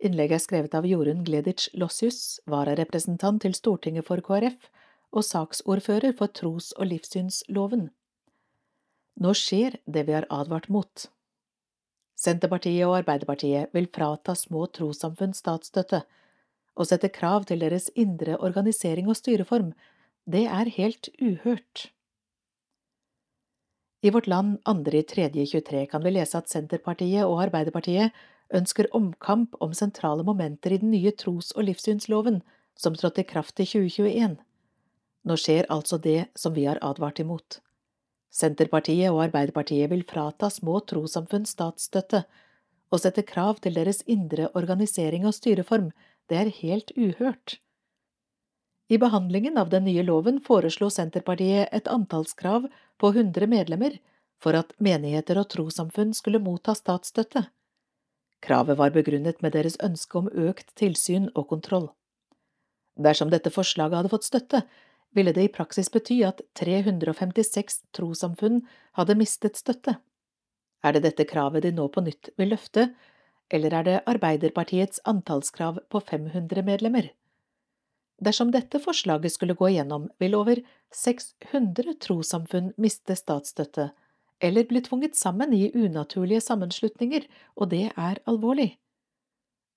Innlegget er skrevet av Jorunn Gleditsch Lossius, vararepresentant til Stortinget for KrF og saksordfører for tros- og livssynsloven. Nå skjer det vi har advart mot. Senterpartiet og Arbeiderpartiet vil frata små trossamfunn statsstøtte og sette krav til deres indre organisering og styreform. Det er helt uhørt. I Vårt Land 2.3.23 kan vi lese at Senterpartiet og Arbeiderpartiet ønsker omkamp om sentrale momenter i den nye tros- og livssynsloven, som trådte i kraft i 2021. Nå skjer altså det som vi har advart imot. Senterpartiet og Arbeiderpartiet vil frata små trossamfunn statsstøtte og sette krav til deres indre organisering og styreform, det er helt uhørt. I behandlingen av den nye loven foreslo Senterpartiet et antallskrav på 100 medlemmer for at menigheter og trossamfunn skulle motta statsstøtte. Kravet var begrunnet med deres ønske om økt tilsyn og kontroll. Dersom dette forslaget hadde fått støtte, ville det i praksis bety at 356 trossamfunn hadde mistet støtte. Er det dette kravet de nå på nytt vil løfte, eller er det Arbeiderpartiets antallskrav på 500 medlemmer? Dersom dette forslaget skulle gå igjennom, vil over 600 trossamfunn miste statsstøtte, eller bli tvunget sammen i unaturlige sammenslutninger, og det er alvorlig.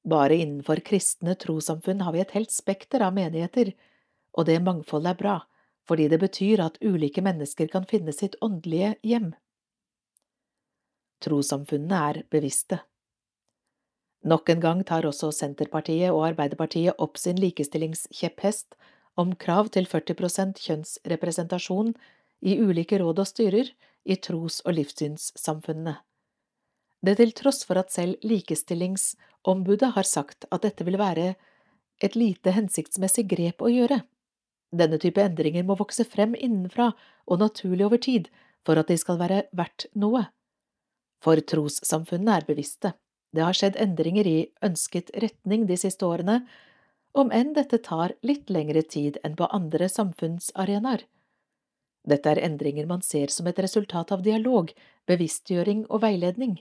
Bare innenfor kristne trossamfunn har vi et helt spekter av menigheter, og det mangfoldet er bra, fordi det betyr at ulike mennesker kan finne sitt åndelige hjem. Trossamfunnene er bevisste. Nok en gang tar også Senterpartiet og Arbeiderpartiet opp sin likestillingskjepphest om krav til 40% kjønnsrepresentasjon i ulike råd og styrer i tros- og livssynssamfunnene. Det til tross for at selv Likestillingsombudet har sagt at dette vil være et lite hensiktsmessig grep å gjøre. Denne type endringer må vokse frem innenfra og naturlig over tid for at de skal være verdt noe. For trossamfunnene er bevisste. Det har skjedd endringer i ønsket retning de siste årene, om enn dette tar litt lengre tid enn på andre samfunnsarenaer. Dette er endringer man ser som et resultat av dialog, bevisstgjøring og veiledning.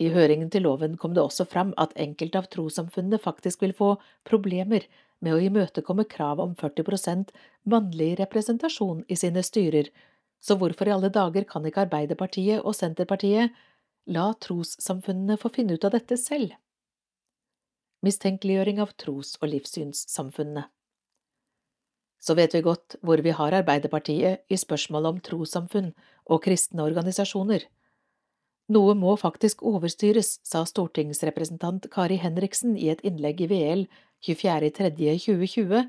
I høringen til loven kom det også fram at enkelte av trossamfunnene faktisk vil få problemer med å imøtekomme krav om 40% mannlig representasjon i sine styrer, så hvorfor i alle dager kan ikke Arbeiderpartiet og Senterpartiet la trossamfunnene få finne ut av dette selv? Mistenkeliggjøring av tros- og livssynssamfunnene Så vet vi godt hvor vi har Arbeiderpartiet i spørsmålet om trossamfunn og kristne organisasjoner. Noe må faktisk overstyres, sa stortingsrepresentant Kari Henriksen i et innlegg i VL 24.3.2020,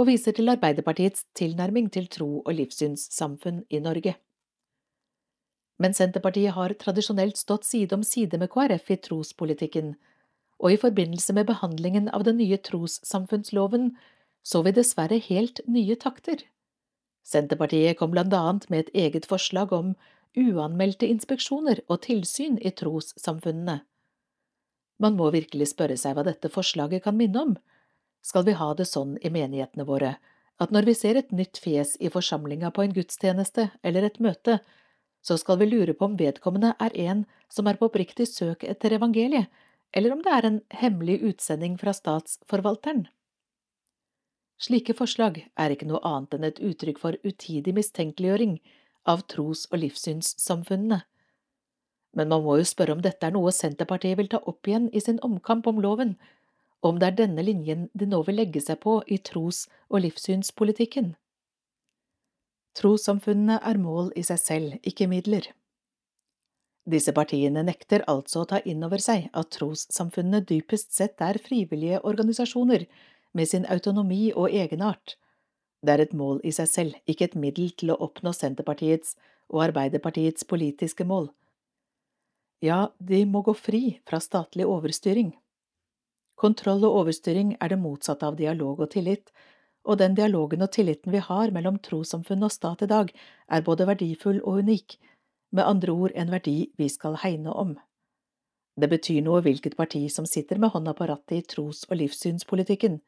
og viser til Arbeiderpartiets tilnærming til tro- og livssynssamfunn i Norge. Men Senterpartiet har tradisjonelt stått side om side med KrF i trospolitikken, og i forbindelse med behandlingen av den nye trossamfunnsloven så vi dessverre helt nye takter. Senterpartiet kom blant annet med et eget forslag om uanmeldte inspeksjoner og tilsyn i trossamfunnene. Man må virkelig spørre seg hva dette forslaget kan minne om. Skal vi ha det sånn i menighetene våre at når vi ser et nytt fjes i forsamlinga på en gudstjeneste eller et møte, så skal vi lure på om vedkommende er en som er på oppriktig søk etter evangeliet, eller om det er en hemmelig utsending fra statsforvalteren? Slike forslag er ikke noe annet enn et uttrykk for utidig mistenkeliggjøring av tros- og livssynssamfunnene. Men man må jo spørre om dette er noe Senterpartiet vil ta opp igjen i sin omkamp om loven, og om det er denne linjen de nå vil legge seg på i tros- og livssynspolitikken. Trossamfunnene er mål i seg selv, ikke midler. Disse partiene nekter altså å ta inn over seg at trossamfunnene dypest sett er frivillige organisasjoner med sin autonomi og egenart, Det er et mål i seg selv, ikke et middel til å oppnå Senterpartiets og Arbeiderpartiets politiske mål. Ja, de må gå fri fra statlig overstyring. Kontroll og overstyring er det motsatte av dialog og tillit, og den dialogen og tilliten vi har mellom trossamfunn og stat i dag, er både verdifull og unik, med andre ord en verdi vi skal hegne om. Det betyr noe hvilket parti som sitter med hånda på rattet i tros- og livssynspolitikken.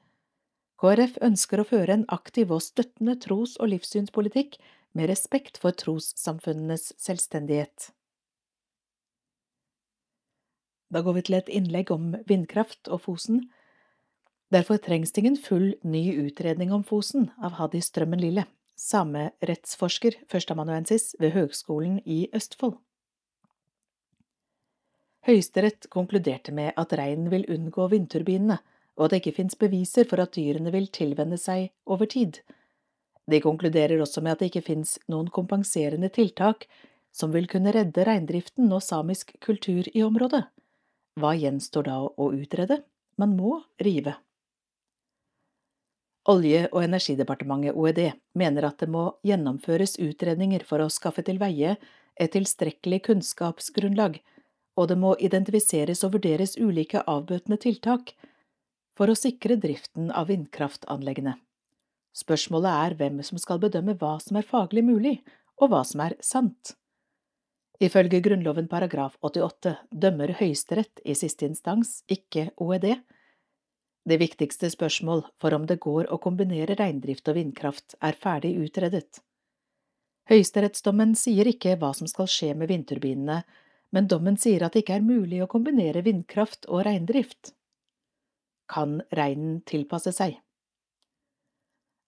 KrF ønsker å føre en aktiv og støttende tros- og livssynspolitikk med respekt for trossamfunnenes selvstendighet. Da går vi til et innlegg om vindkraft og Fosen. Derfor trengs det ingen full ny utredning om Fosen av Hadi Strømmen Lille, samerettsforsker førsteamanuensis ved Høgskolen i Østfold. Høyesterett konkluderte med at reinen vil unngå vindturbinene, og at det ikke fins beviser for at dyrene vil tilvenne seg over tid. De konkluderer også med at det ikke fins noen kompenserende tiltak som vil kunne redde reindriften og samisk kultur i området. Hva gjenstår da å utrede? Man må rive. Olje- og energidepartementet, OED, mener at det må gjennomføres utredninger for å skaffe til veie et tilstrekkelig kunnskapsgrunnlag, og det må identifiseres og vurderes ulike avbøtende tiltak for å sikre driften av vindkraftanleggene. Spørsmålet er hvem som skal bedømme hva som er faglig mulig, og hva som er sant. Ifølge Grunnloven paragraf 88 dømmer Høyesterett i siste instans, ikke OED. Det viktigste spørsmål for om det går å kombinere reindrift og vindkraft, er ferdig utredet. Høyesterettsdommen sier ikke hva som skal skje med vindturbinene, men dommen sier at det ikke er mulig å kombinere vindkraft og reindrift kan reinen tilpasse seg.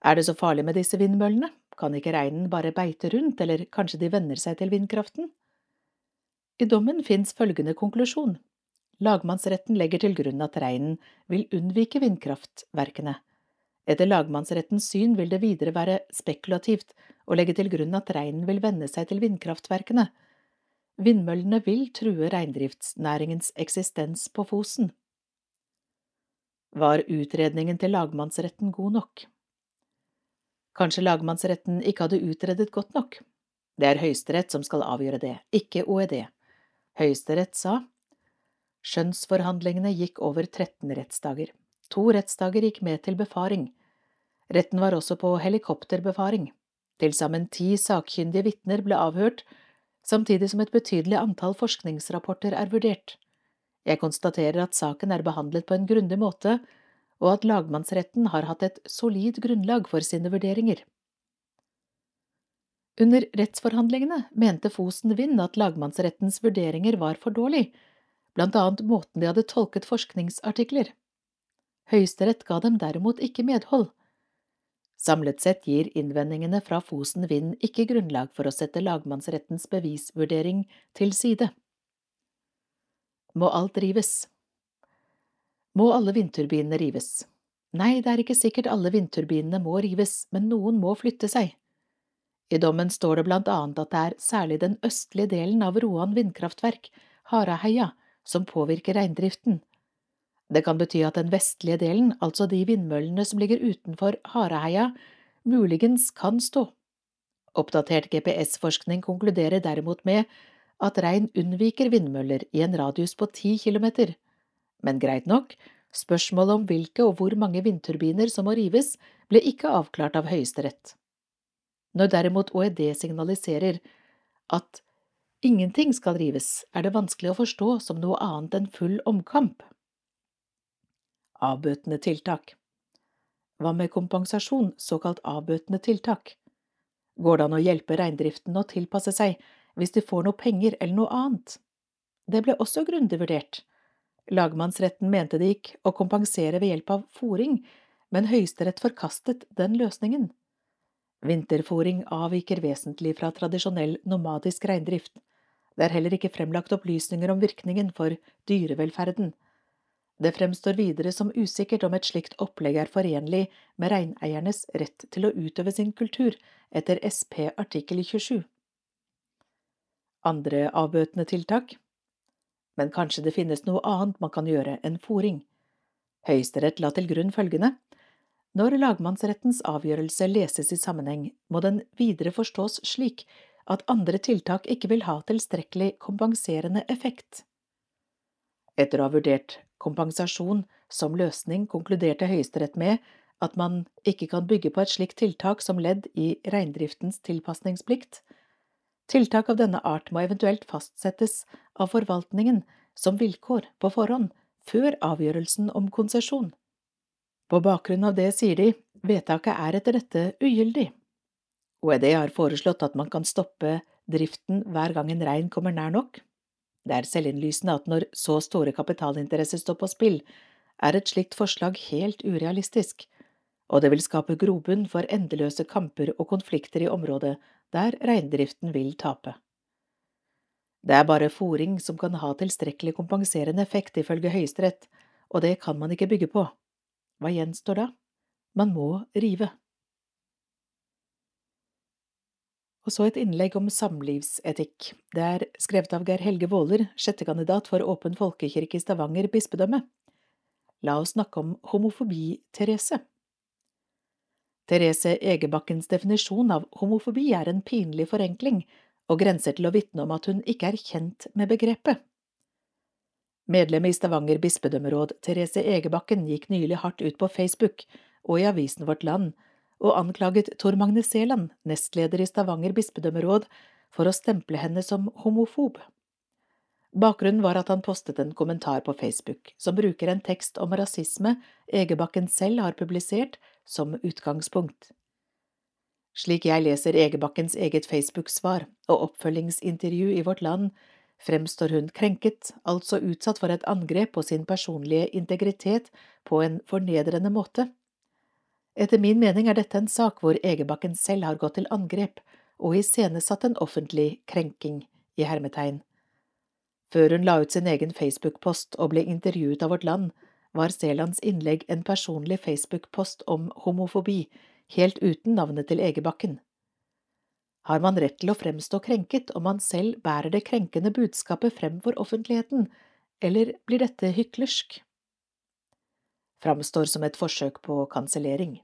Er det så farlig med disse vindmøllene, kan ikke reinen bare beite rundt, eller kanskje de venner seg til vindkraften? I dommen fins følgende konklusjon. Lagmannsretten legger til grunn at reinen vil unnvike vindkraftverkene. Etter lagmannsrettens syn vil det videre være spekulativt å legge til grunn at reinen vil venne seg til vindkraftverkene. Vindmøllene vil true reindriftsnæringens eksistens på Fosen. Var utredningen til lagmannsretten god nok? Kanskje lagmannsretten ikke hadde utredet godt nok? Det er Høyesterett som skal avgjøre det, ikke OED. Høyesterett sa skjønnsforhandlingene gikk over 13 rettsdager. To rettsdager gikk med til befaring. Retten var også på helikopterbefaring. Til sammen ti sakkyndige vitner ble avhørt, samtidig som et betydelig antall forskningsrapporter er vurdert. Jeg konstaterer at saken er behandlet på en grundig måte, og at lagmannsretten har hatt et solid grunnlag for sine vurderinger. Under rettsforhandlingene mente Fosen Vind at lagmannsrettens vurderinger var for dårlig, blant annet måten de hadde tolket forskningsartikler. Høyesterett ga dem derimot ikke medhold. Samlet sett gir innvendingene fra Fosen Vind ikke grunnlag for å sette lagmannsrettens bevisvurdering til side. Må alt rives? Må alle vindturbinene rives? Nei, det er ikke sikkert alle vindturbinene må rives, men noen må flytte seg. I dommen står det blant annet at det er særlig den østlige delen av Roan vindkraftverk, Haraheia, som påvirker reindriften. Det kan bety at den vestlige delen, altså de vindmøllene som ligger utenfor Hareheia, muligens kan stå. Oppdatert GPS-forskning konkluderer derimot med at rein unnviker vindmøller i en radius på ti kilometer. Men greit nok, spørsmålet om hvilke og hvor mange vindturbiner som må rives, ble ikke avklart av Høyesterett. Når derimot OED signaliserer at ingenting skal rives, er det vanskelig å forstå som noe annet enn full omkamp. Avbøtende tiltak Hva med kompensasjon, såkalt avbøtende tiltak? Går det an å hjelpe reindriften å tilpasse seg hvis de får noe penger eller noe annet. Det ble også grundig vurdert. Lagmannsretten mente det gikk å kompensere ved hjelp av fòring, men Høyesterett forkastet den løsningen. Vinterfòring avviker vesentlig fra tradisjonell nomadisk reindrift. Det er heller ikke fremlagt opplysninger om virkningen for dyrevelferden. Det fremstår videre som usikkert om et slikt opplegg er forenlig med reineiernes rett til å utøve sin kultur etter SP artikkel 27 andre avbøtende tiltak. Men kanskje det finnes noe annet man kan gjøre enn fòring. Høyesterett la til grunn følgende. Når lagmannsrettens avgjørelse leses i sammenheng, må den videre forstås slik at andre tiltak ikke vil ha tilstrekkelig kompenserende effekt. Etter å ha vurdert kompensasjon som løsning, konkluderte Høyesterett med at man ikke kan bygge på et slikt tiltak som ledd i reindriftens tilpasningsplikt. Tiltak av denne art må eventuelt fastsettes av forvaltningen som vilkår på forhånd, før avgjørelsen om konsesjon. På bakgrunn av det sier de vedtaket er etter dette ugyldig. OED har foreslått at man kan stoppe driften hver gang en rein kommer nær nok. Det er selvinnlysende at når så store kapitalinteresser står på spill, er et slikt forslag helt urealistisk, og det vil skape grobunn for endeløse kamper og konflikter i området der reindriften vil tape. Det er bare fòring som kan ha tilstrekkelig kompenserende effekt, ifølge Høyesterett, og det kan man ikke bygge på. Hva gjenstår da? Man må rive. Og så et innlegg om samlivsetikk. Det er skrevet av Geir Helge Våler, sjettekandidat for Åpen folkekirke i Stavanger bispedømme. La oss snakke om homofobi, Therese. Therese Egebakkens definisjon av homofobi er en pinlig forenkling, og grenser til å vitne om at hun ikke er kjent med begrepet. Medlem i Stavanger bispedømmeråd, Therese Egebakken, gikk nylig hardt ut på Facebook og i avisen Vårt Land og anklaget Tor Magne Seland, nestleder i Stavanger bispedømmeråd, for å stemple henne som homofob. Bakgrunnen var at han postet en kommentar på Facebook som bruker en tekst om rasisme Egebakken selv har publisert som utgangspunkt. Slik jeg leser Egebakkens eget Facebook-svar og oppfølgingsintervju i Vårt Land, fremstår hun krenket, altså utsatt for et angrep på sin personlige integritet på en fornedrende måte. Etter min mening er dette en sak hvor Egebakken selv har gått til angrep og iscenesatt en offentlig krenking, i hermetegn. Før hun la ut sin egen Facebook-post og ble intervjuet av Vårt Land, var Selands innlegg en personlig Facebook-post om homofobi, helt uten navnet til Egebakken. Har man rett til å fremstå krenket om man selv bærer det krenkende budskapet frem for offentligheten, eller blir dette hyklersk? Framstår som et forsøk på kansellering.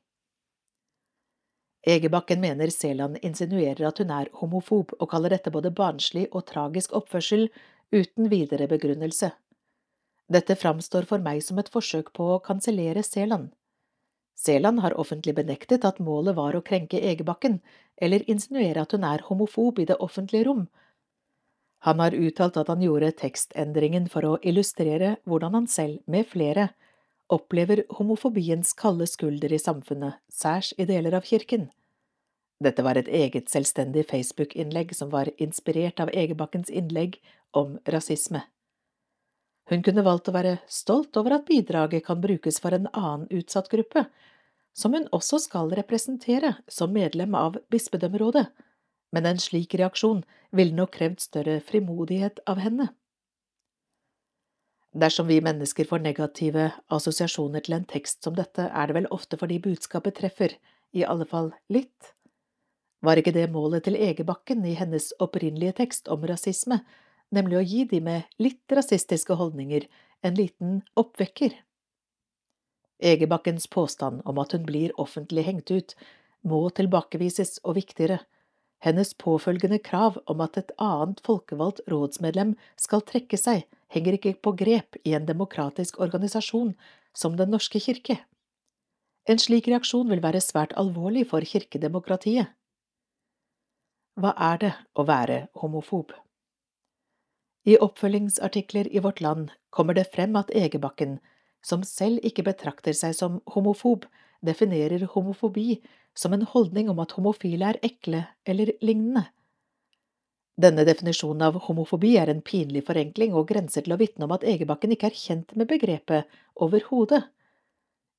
Egebakken mener Seland insinuerer at hun er homofob, og kaller dette både barnslig og tragisk oppførsel uten videre begrunnelse. Dette framstår for meg som et forsøk på å kansellere Seland. Seland har offentlig benektet at målet var å krenke Egebakken, eller insinuere at hun er homofob i det offentlige rom. Han har uttalt at han gjorde tekstendringen for å illustrere hvordan han selv, med flere, opplever homofobiens kalde skulder i samfunnet, særs i deler av kirken. Dette var et eget selvstendig Facebook-innlegg som var inspirert av Egebakkens innlegg om rasisme. Hun kunne valgt å være stolt over at bidraget kan brukes for en annen utsatt gruppe, som hun også skal representere som medlem av bispedømmerådet, men en slik reaksjon ville nok krevd større frimodighet av henne. Dersom vi mennesker får negative assosiasjoner til en tekst som dette, er det vel ofte fordi budskapet treffer, i alle fall litt. Var ikke det målet til Egebakken i hennes opprinnelige tekst om rasisme, nemlig å gi de med litt rasistiske holdninger en liten oppvekker. Egebakkens påstand om at hun blir offentlig hengt ut, må tilbakevises, og viktigere, hennes påfølgende krav om at et annet folkevalgt rådsmedlem skal trekke seg, henger ikke på grep i en demokratisk organisasjon som Den norske kirke. En slik reaksjon vil være svært alvorlig for kirkedemokratiet. Hva er det å være homofob? I oppfølgingsartikler i Vårt Land kommer det frem at Egebakken, som selv ikke betrakter seg som homofob, definerer homofobi som en holdning om at homofile er ekle eller lignende. Denne definisjonen av homofobi er en pinlig forenkling og grenser til å vitne om at Egebakken ikke er kjent med begrepet overhodet.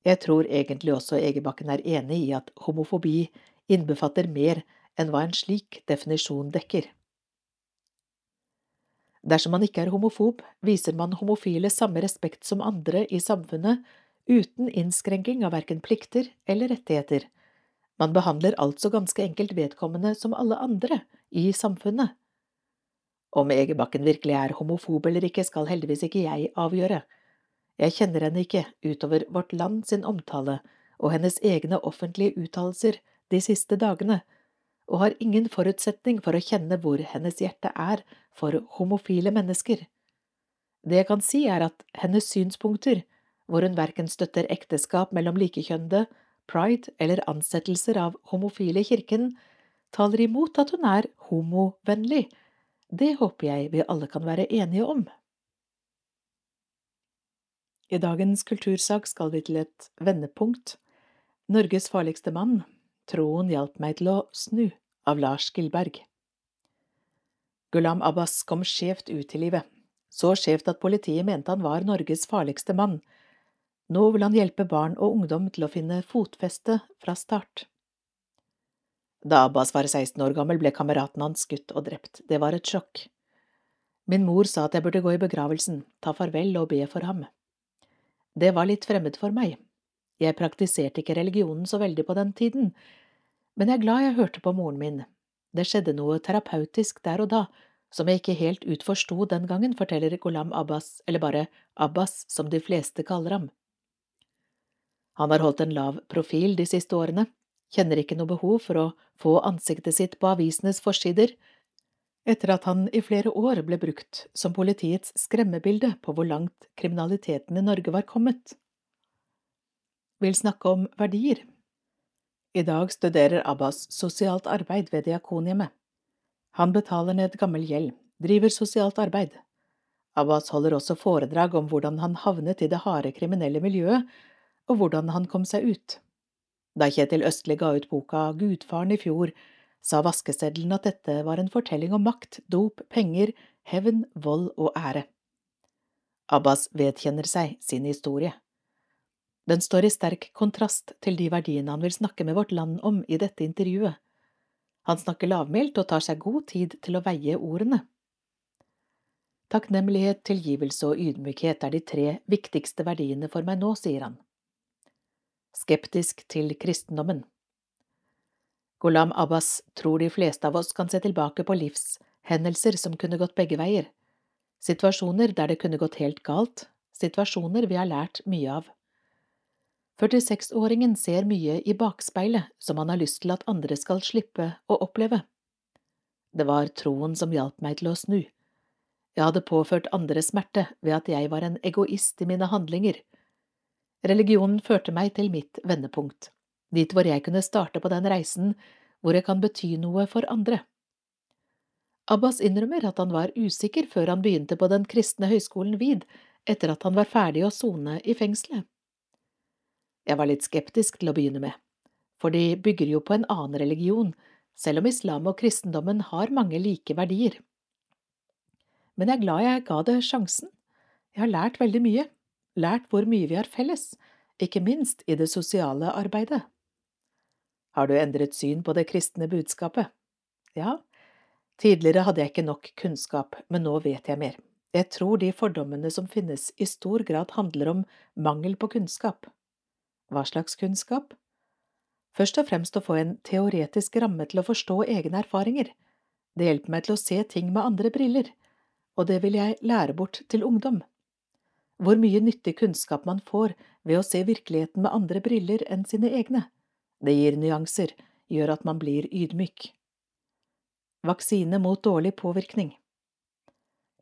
Jeg tror egentlig også Egebakken er enig i at homofobi innbefatter mer enn hva en slik definisjon dekker. Dersom man ikke er homofob, viser man homofile samme respekt som andre i samfunnet, uten innskrenking av verken plikter eller rettigheter. Man behandler altså ganske enkelt vedkommende som alle andre i samfunnet. Om Egebakken virkelig er homofob eller ikke, skal heldigvis ikke jeg avgjøre. Jeg kjenner henne ikke utover Vårt Land sin omtale, og hennes egne offentlige uttalelser de siste dagene, og har ingen forutsetning for å kjenne hvor hennes hjerte er for homofile mennesker. Det jeg kan si, er at hennes synspunkter, hvor hun verken støtter ekteskap mellom likekjønnede, pride eller ansettelser av homofile i kirken, taler imot at hun er homovennlig. Det håper jeg vi alle kan være enige om. I dagens kultursak skal vi til et vendepunkt. Norges farligste mann, Troen hjalp meg til å snu, av Lars Gilberg. Gulam Abbas kom skjevt ut i livet, så skjevt at politiet mente han var Norges farligste mann. Nå vil han hjelpe barn og ungdom til å finne fotfeste fra start. Da Abbas var 16 år gammel, ble kameraten hans skutt og drept. Det var et sjokk. Min mor sa at jeg burde gå i begravelsen, ta farvel og be for ham. Det var litt fremmed for meg. Jeg praktiserte ikke religionen så veldig på den tiden, men jeg er glad jeg hørte på moren min. Det skjedde noe terapeutisk der og da, som jeg ikke helt utforsto den gangen, forteller Golam Abbas, eller bare Abbas som de fleste kaller ham. Han har holdt en lav profil de siste årene, kjenner ikke noe behov for å få ansiktet sitt på avisenes forsider, etter at han i flere år ble brukt som politiets skremmebilde på hvor langt kriminaliteten i Norge var kommet. Vil snakke om verdier. I dag studerer Abbas sosialt arbeid ved Diakonhjemmet. Han betaler ned gammel gjeld, driver sosialt arbeid. Abbas holder også foredrag om hvordan han havnet i det harde kriminelle miljøet, og hvordan han kom seg ut. Da Kjetil Østli ga ut boka Gudfaren i fjor, sa vaskeseddelen at dette var en fortelling om makt, dop, penger, hevn, vold og ære. Abbas vedkjenner seg sin historie. Den står i sterk kontrast til de verdiene han vil snakke med vårt land om i dette intervjuet. Han snakker lavmælt og tar seg god tid til å veie ordene. Takknemlighet, tilgivelse og ydmykhet er de tre viktigste verdiene for meg nå, sier han. Skeptisk til kristendommen. Ghulam Abbas tror de fleste av oss kan se tilbake på livshendelser som kunne gått begge veier, situasjoner der det kunne gått helt galt, situasjoner vi har lært mye av. 46-åringen ser mye i bakspeilet som han har lyst til at andre skal slippe å oppleve. Det var troen som hjalp meg til å snu. Jeg hadde påført andre smerte ved at jeg var en egoist i mine handlinger. Religionen førte meg til mitt vendepunkt dit hvor jeg kunne starte på den reisen hvor jeg kan bety noe for andre. Abbas innrømmer at han var usikker før han begynte på den kristne høyskolen VID etter at han var ferdig å sone i fengselet. Jeg var litt skeptisk til å begynne med, for de bygger jo på en annen religion, selv om islam og kristendommen har mange like verdier. Men jeg er glad jeg ga det sjansen. Jeg har lært veldig mye, lært hvor mye vi har felles, ikke minst i det sosiale arbeidet. Har du endret syn på det kristne budskapet? Ja, tidligere hadde jeg ikke nok kunnskap, men nå vet jeg mer. Jeg tror de fordommene som finnes, i stor grad handler om mangel på kunnskap. Hva slags kunnskap? Først og fremst å få en teoretisk ramme til å forstå egne erfaringer. Det hjelper meg til å se ting med andre briller, og det vil jeg lære bort til ungdom. Hvor mye nyttig kunnskap man får ved å se virkeligheten med andre briller enn sine egne. Det gir nyanser, gjør at man blir ydmyk. Vaksine mot dårlig påvirkning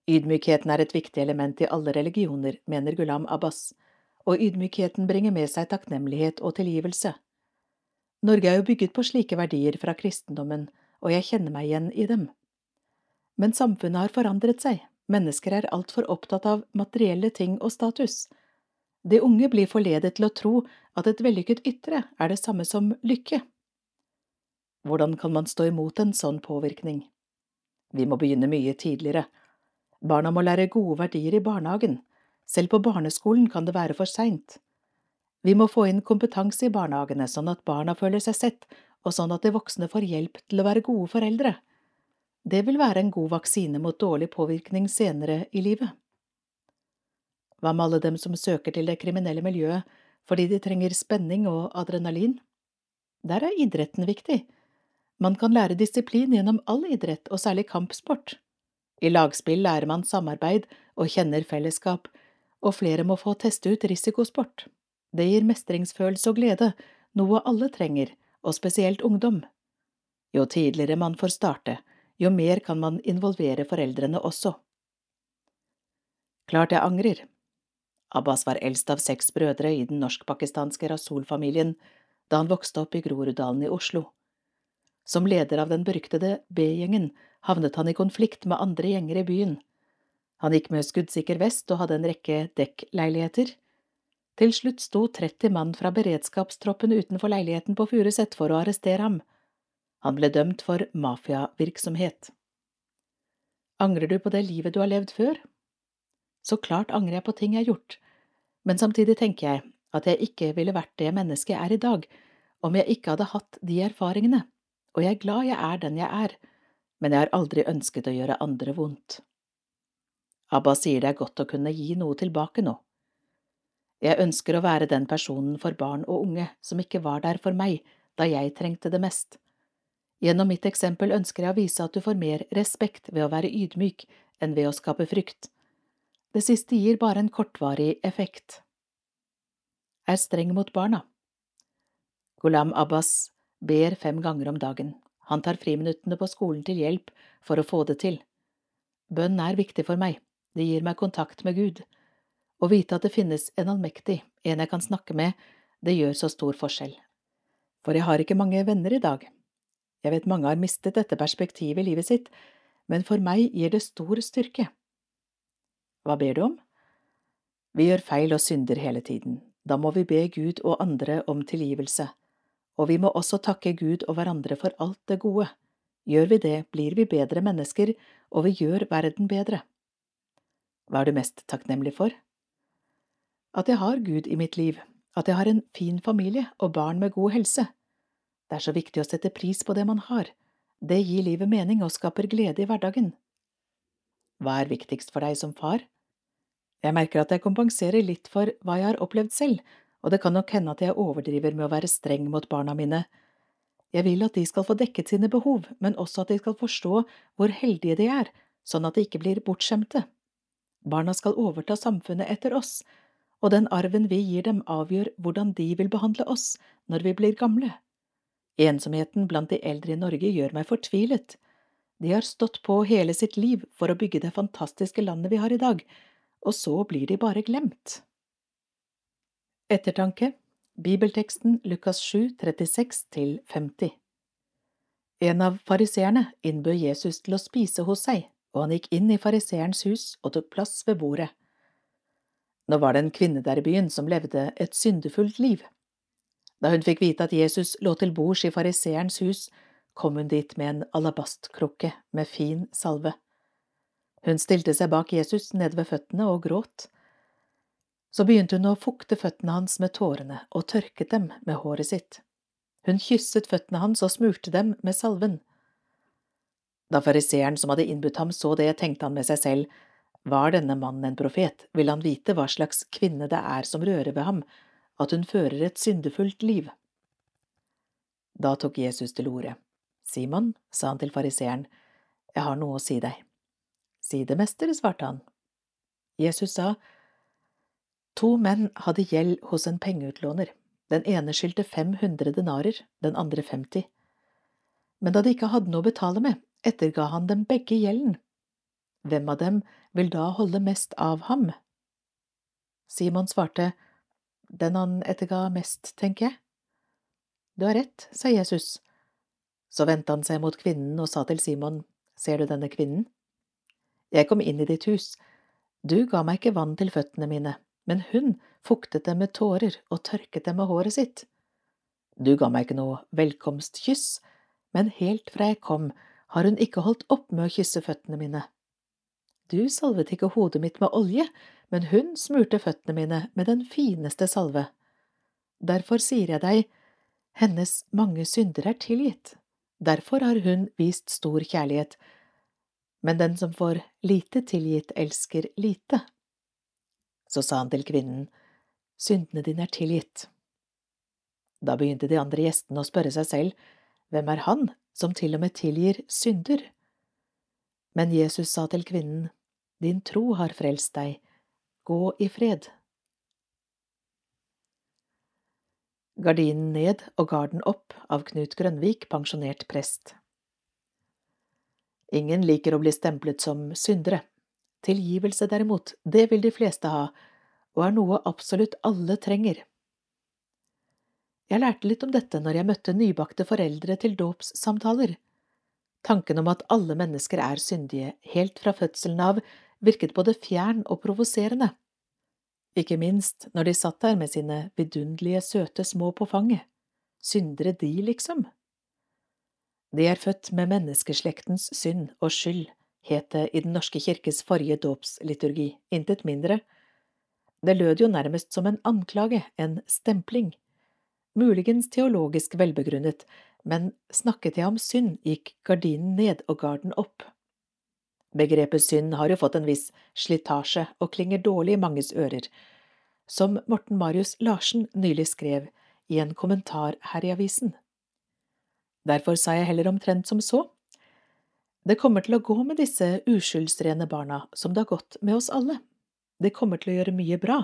Ydmykheten er et viktig element i alle religioner, mener Gulam Abbas, og ydmykheten bringer med seg takknemlighet og tilgivelse. Norge er jo bygget på slike verdier fra kristendommen, og jeg kjenner meg igjen i dem. Men samfunnet har forandret seg, mennesker er altfor opptatt av materielle ting og status. De unge blir forledet til å tro at et vellykket ytre er det samme som lykke. Hvordan kan man stå imot en sånn påvirkning? Vi må begynne mye tidligere. Barna må lære gode verdier i barnehagen. Selv på barneskolen kan det være for seint. Vi må få inn kompetanse i barnehagene, sånn at barna føler seg sett, og sånn at de voksne får hjelp til å være gode foreldre. Det vil være en god vaksine mot dårlig påvirkning senere i livet. Hva med alle dem som søker til det kriminelle miljøet fordi de trenger spenning og adrenalin? Der er idretten viktig. Man kan lære disiplin gjennom all idrett, og særlig kampsport. I lagspill lærer man samarbeid og kjenner fellesskap, og flere må få teste ut risikosport. Det gir mestringsfølelse og glede, noe alle trenger, og spesielt ungdom. Jo tidligere man får starte, jo mer kan man involvere foreldrene også. Klart jeg angrer. Abbas var eldst av seks brødre i den norsk-pakistanske Rasul-familien da han vokste opp i Groruddalen i Oslo. Som leder av den beryktede B-gjengen havnet han i konflikt med andre gjenger i byen. Han gikk med skuddsikker vest og hadde en rekke dekkleiligheter. Til slutt sto 30 mann fra beredskapstroppen utenfor leiligheten på Furuset for å arrestere ham. Han ble dømt for mafiavirksomhet. Angrer du på det livet du har levd før? Så klart angrer jeg på ting jeg har gjort, men samtidig tenker jeg at jeg ikke ville vært det mennesket jeg er i dag om jeg ikke hadde hatt de erfaringene, og jeg er glad jeg er den jeg er, men jeg har aldri ønsket å gjøre andre vondt. Abba sier det er godt å kunne gi noe tilbake nå. Jeg ønsker å være den personen for barn og unge som ikke var der for meg da jeg trengte det mest. Gjennom mitt eksempel ønsker jeg å vise at du får mer respekt ved å være ydmyk enn ved å skape frykt. Det siste gir bare en kortvarig effekt. Er streng mot barna. Ghulam Abbas ber fem ganger om dagen. Han tar friminuttene på skolen til hjelp for å få det til. Bønn er viktig for meg, det gir meg kontakt med Gud. Å vite at det finnes en allmektig, en jeg kan snakke med, det gjør så stor forskjell. For jeg har ikke mange venner i dag. Jeg vet mange har mistet dette perspektivet i livet sitt, men for meg gir det stor styrke. Hva ber du om? Vi gjør feil og synder hele tiden. Da må vi be Gud og andre om tilgivelse. Og vi må også takke Gud og hverandre for alt det gode. Gjør vi det, blir vi bedre mennesker, og vi gjør verden bedre. Hva er du mest takknemlig for? At jeg har Gud i mitt liv, at jeg har en fin familie og barn med god helse. Det er så viktig å sette pris på det man har. Det gir livet mening og skaper glede i hverdagen. Hva er viktigst for deg som far? Jeg merker at jeg kompenserer litt for hva jeg har opplevd selv, og det kan nok hende at jeg overdriver med å være streng mot barna mine. Jeg vil at de skal få dekket sine behov, men også at de skal forstå hvor heldige de er, sånn at de ikke blir bortskjemte. Barna skal overta samfunnet etter oss, og den arven vi gir dem avgjør hvordan de vil behandle oss når vi blir gamle. Ensomheten blant de eldre i Norge gjør meg fortvilet. De har stått på hele sitt liv for å bygge det fantastiske landet vi har i dag, og så blir de bare glemt. Ettertanke Bibelteksten Lukas 7, 36–50 En av fariseerne innbød Jesus til å spise hos seg, og han gikk inn i fariseerens hus og tok plass ved bordet. Nå var det en kvinne der i byen som levde et syndefullt liv. Da hun fikk vite at Jesus lå til bords i fariseerens hus, kom hun dit med en alabastkrukke med fin salve. Hun stilte seg bak Jesus nede ved føttene og gråt. Så begynte hun å fukte føttene hans med tårene og tørket dem med håret sitt. Hun kysset føttene hans og smurte dem med salven. Da fariseeren som hadde innbudt ham så det, tenkte han med seg selv, var denne mannen en profet, vil han vite hva slags kvinne det er som rører ved ham, at hun fører et syndefullt liv. Da tok Jesus til orde. Simon, sa han til fariseeren, jeg har noe å si deg. Si det, mester, svarte han. Jesus sa, To menn hadde gjeld hos en pengeutlåner. Den ene skyldte 500 denarer, den andre 50. Men da de ikke hadde noe å betale med, etterga han dem begge gjelden. Hvem av dem vil da holde mest av ham? Simon svarte, Den han etterga mest, tenker jeg. Du har rett, sa Jesus. Så vendte han seg mot kvinnen og sa til Simon, Ser du denne kvinnen? Jeg kom inn i ditt hus. Du ga meg ikke vann til føttene mine, men hun fuktet dem med tårer og tørket dem med håret sitt. Du ga meg ikke noe velkomstkyss, men helt fra jeg kom, har hun ikke holdt opp med å kysse føttene mine. Du salvet ikke hodet mitt med olje, men hun smurte føttene mine med den fineste salve. Derfor sier jeg deg, hennes mange synder er tilgitt, derfor har hun vist stor kjærlighet, men den som får lite tilgitt, elsker lite. Så sa han til kvinnen, syndene dine er tilgitt. Da begynte de andre gjestene å spørre seg selv, hvem er han som til og med tilgir synder? Men Jesus sa til kvinnen, din tro har frelst deg, gå i fred. Gardinen ned og garden opp av Knut Grønvik, pensjonert prest. Ingen liker å bli stemplet som syndere. Tilgivelse derimot, det vil de fleste ha, og er noe absolutt alle trenger. Jeg lærte litt om dette når jeg møtte nybakte foreldre til dåpssamtaler. Tanken om at alle mennesker er syndige, helt fra fødselen av, virket både fjern og provoserende. Ikke minst når de satt der med sine vidunderlige, søte små på fanget. Syndere de, liksom? De er født med menneskeslektens synd og skyld, het det i Den norske kirkes forrige dåpsliturgi, intet mindre. Det lød jo nærmest som en anklage, en stempling. Muligens teologisk velbegrunnet, men snakket jeg om synd, gikk gardinen ned og garden opp. Begrepet synd har jo fått en viss slitasje og klinger dårlig i manges ører, som Morten Marius Larsen nylig skrev i en kommentar her i avisen. Derfor sa jeg heller omtrent som så. Det kommer til å gå med disse uskyldsrene barna som det har gått med oss alle. Det kommer til å gjøre mye bra,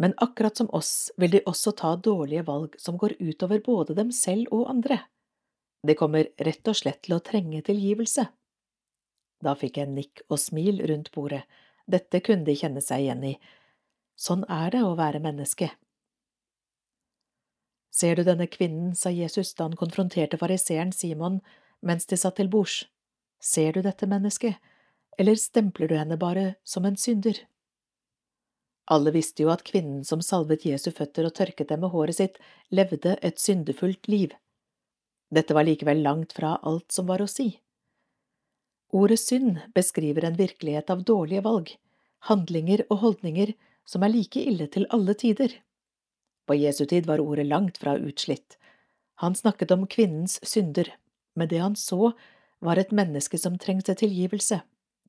men akkurat som oss vil de også ta dårlige valg som går utover både dem selv og andre. De kommer rett og slett til å trenge tilgivelse. Da fikk jeg nikk og smil rundt bordet, dette kunne de kjenne seg igjen i. Sånn er det å være menneske. Ser du denne kvinnen, sa Jesus da han konfronterte fariseeren Simon mens de satt til bords. Ser du dette mennesket, eller stempler du henne bare som en synder? Alle visste jo at kvinnen som salvet Jesu føtter og tørket dem med håret sitt, levde et syndefullt liv. Dette var likevel langt fra alt som var å si. Ordet synd beskriver en virkelighet av dårlige valg, handlinger og holdninger som er like ille til alle tider. På Jesu tid var ordet langt fra utslitt. Han snakket om kvinnens synder, men det han så, var et menneske som trengte tilgivelse,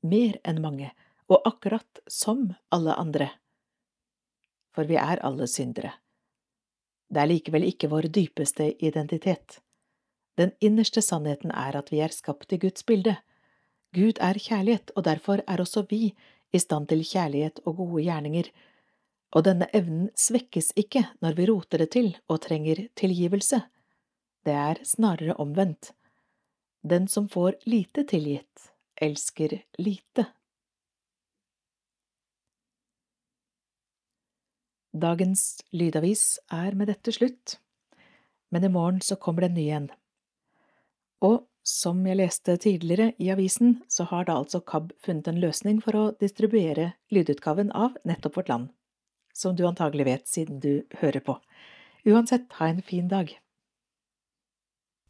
mer enn mange, og akkurat som alle andre for vi er alle syndere. Det er likevel ikke vår dypeste identitet. Den innerste sannheten er at vi er skapt i Guds bilde. Gud er kjærlighet, og derfor er også vi i stand til kjærlighet og gode gjerninger, og denne evnen svekkes ikke når vi roter det til og trenger tilgivelse. Det er snarere omvendt. Den som får lite tilgitt, elsker lite. Dagens lydavis er med dette slutt, men i morgen så kommer det en ny en. Og som jeg leste tidligere i avisen, så har da altså KAB funnet en løsning for å distribuere lydutgaven av nettopp Vårt Land, som du antagelig vet siden du hører på. Uansett, ha en fin dag.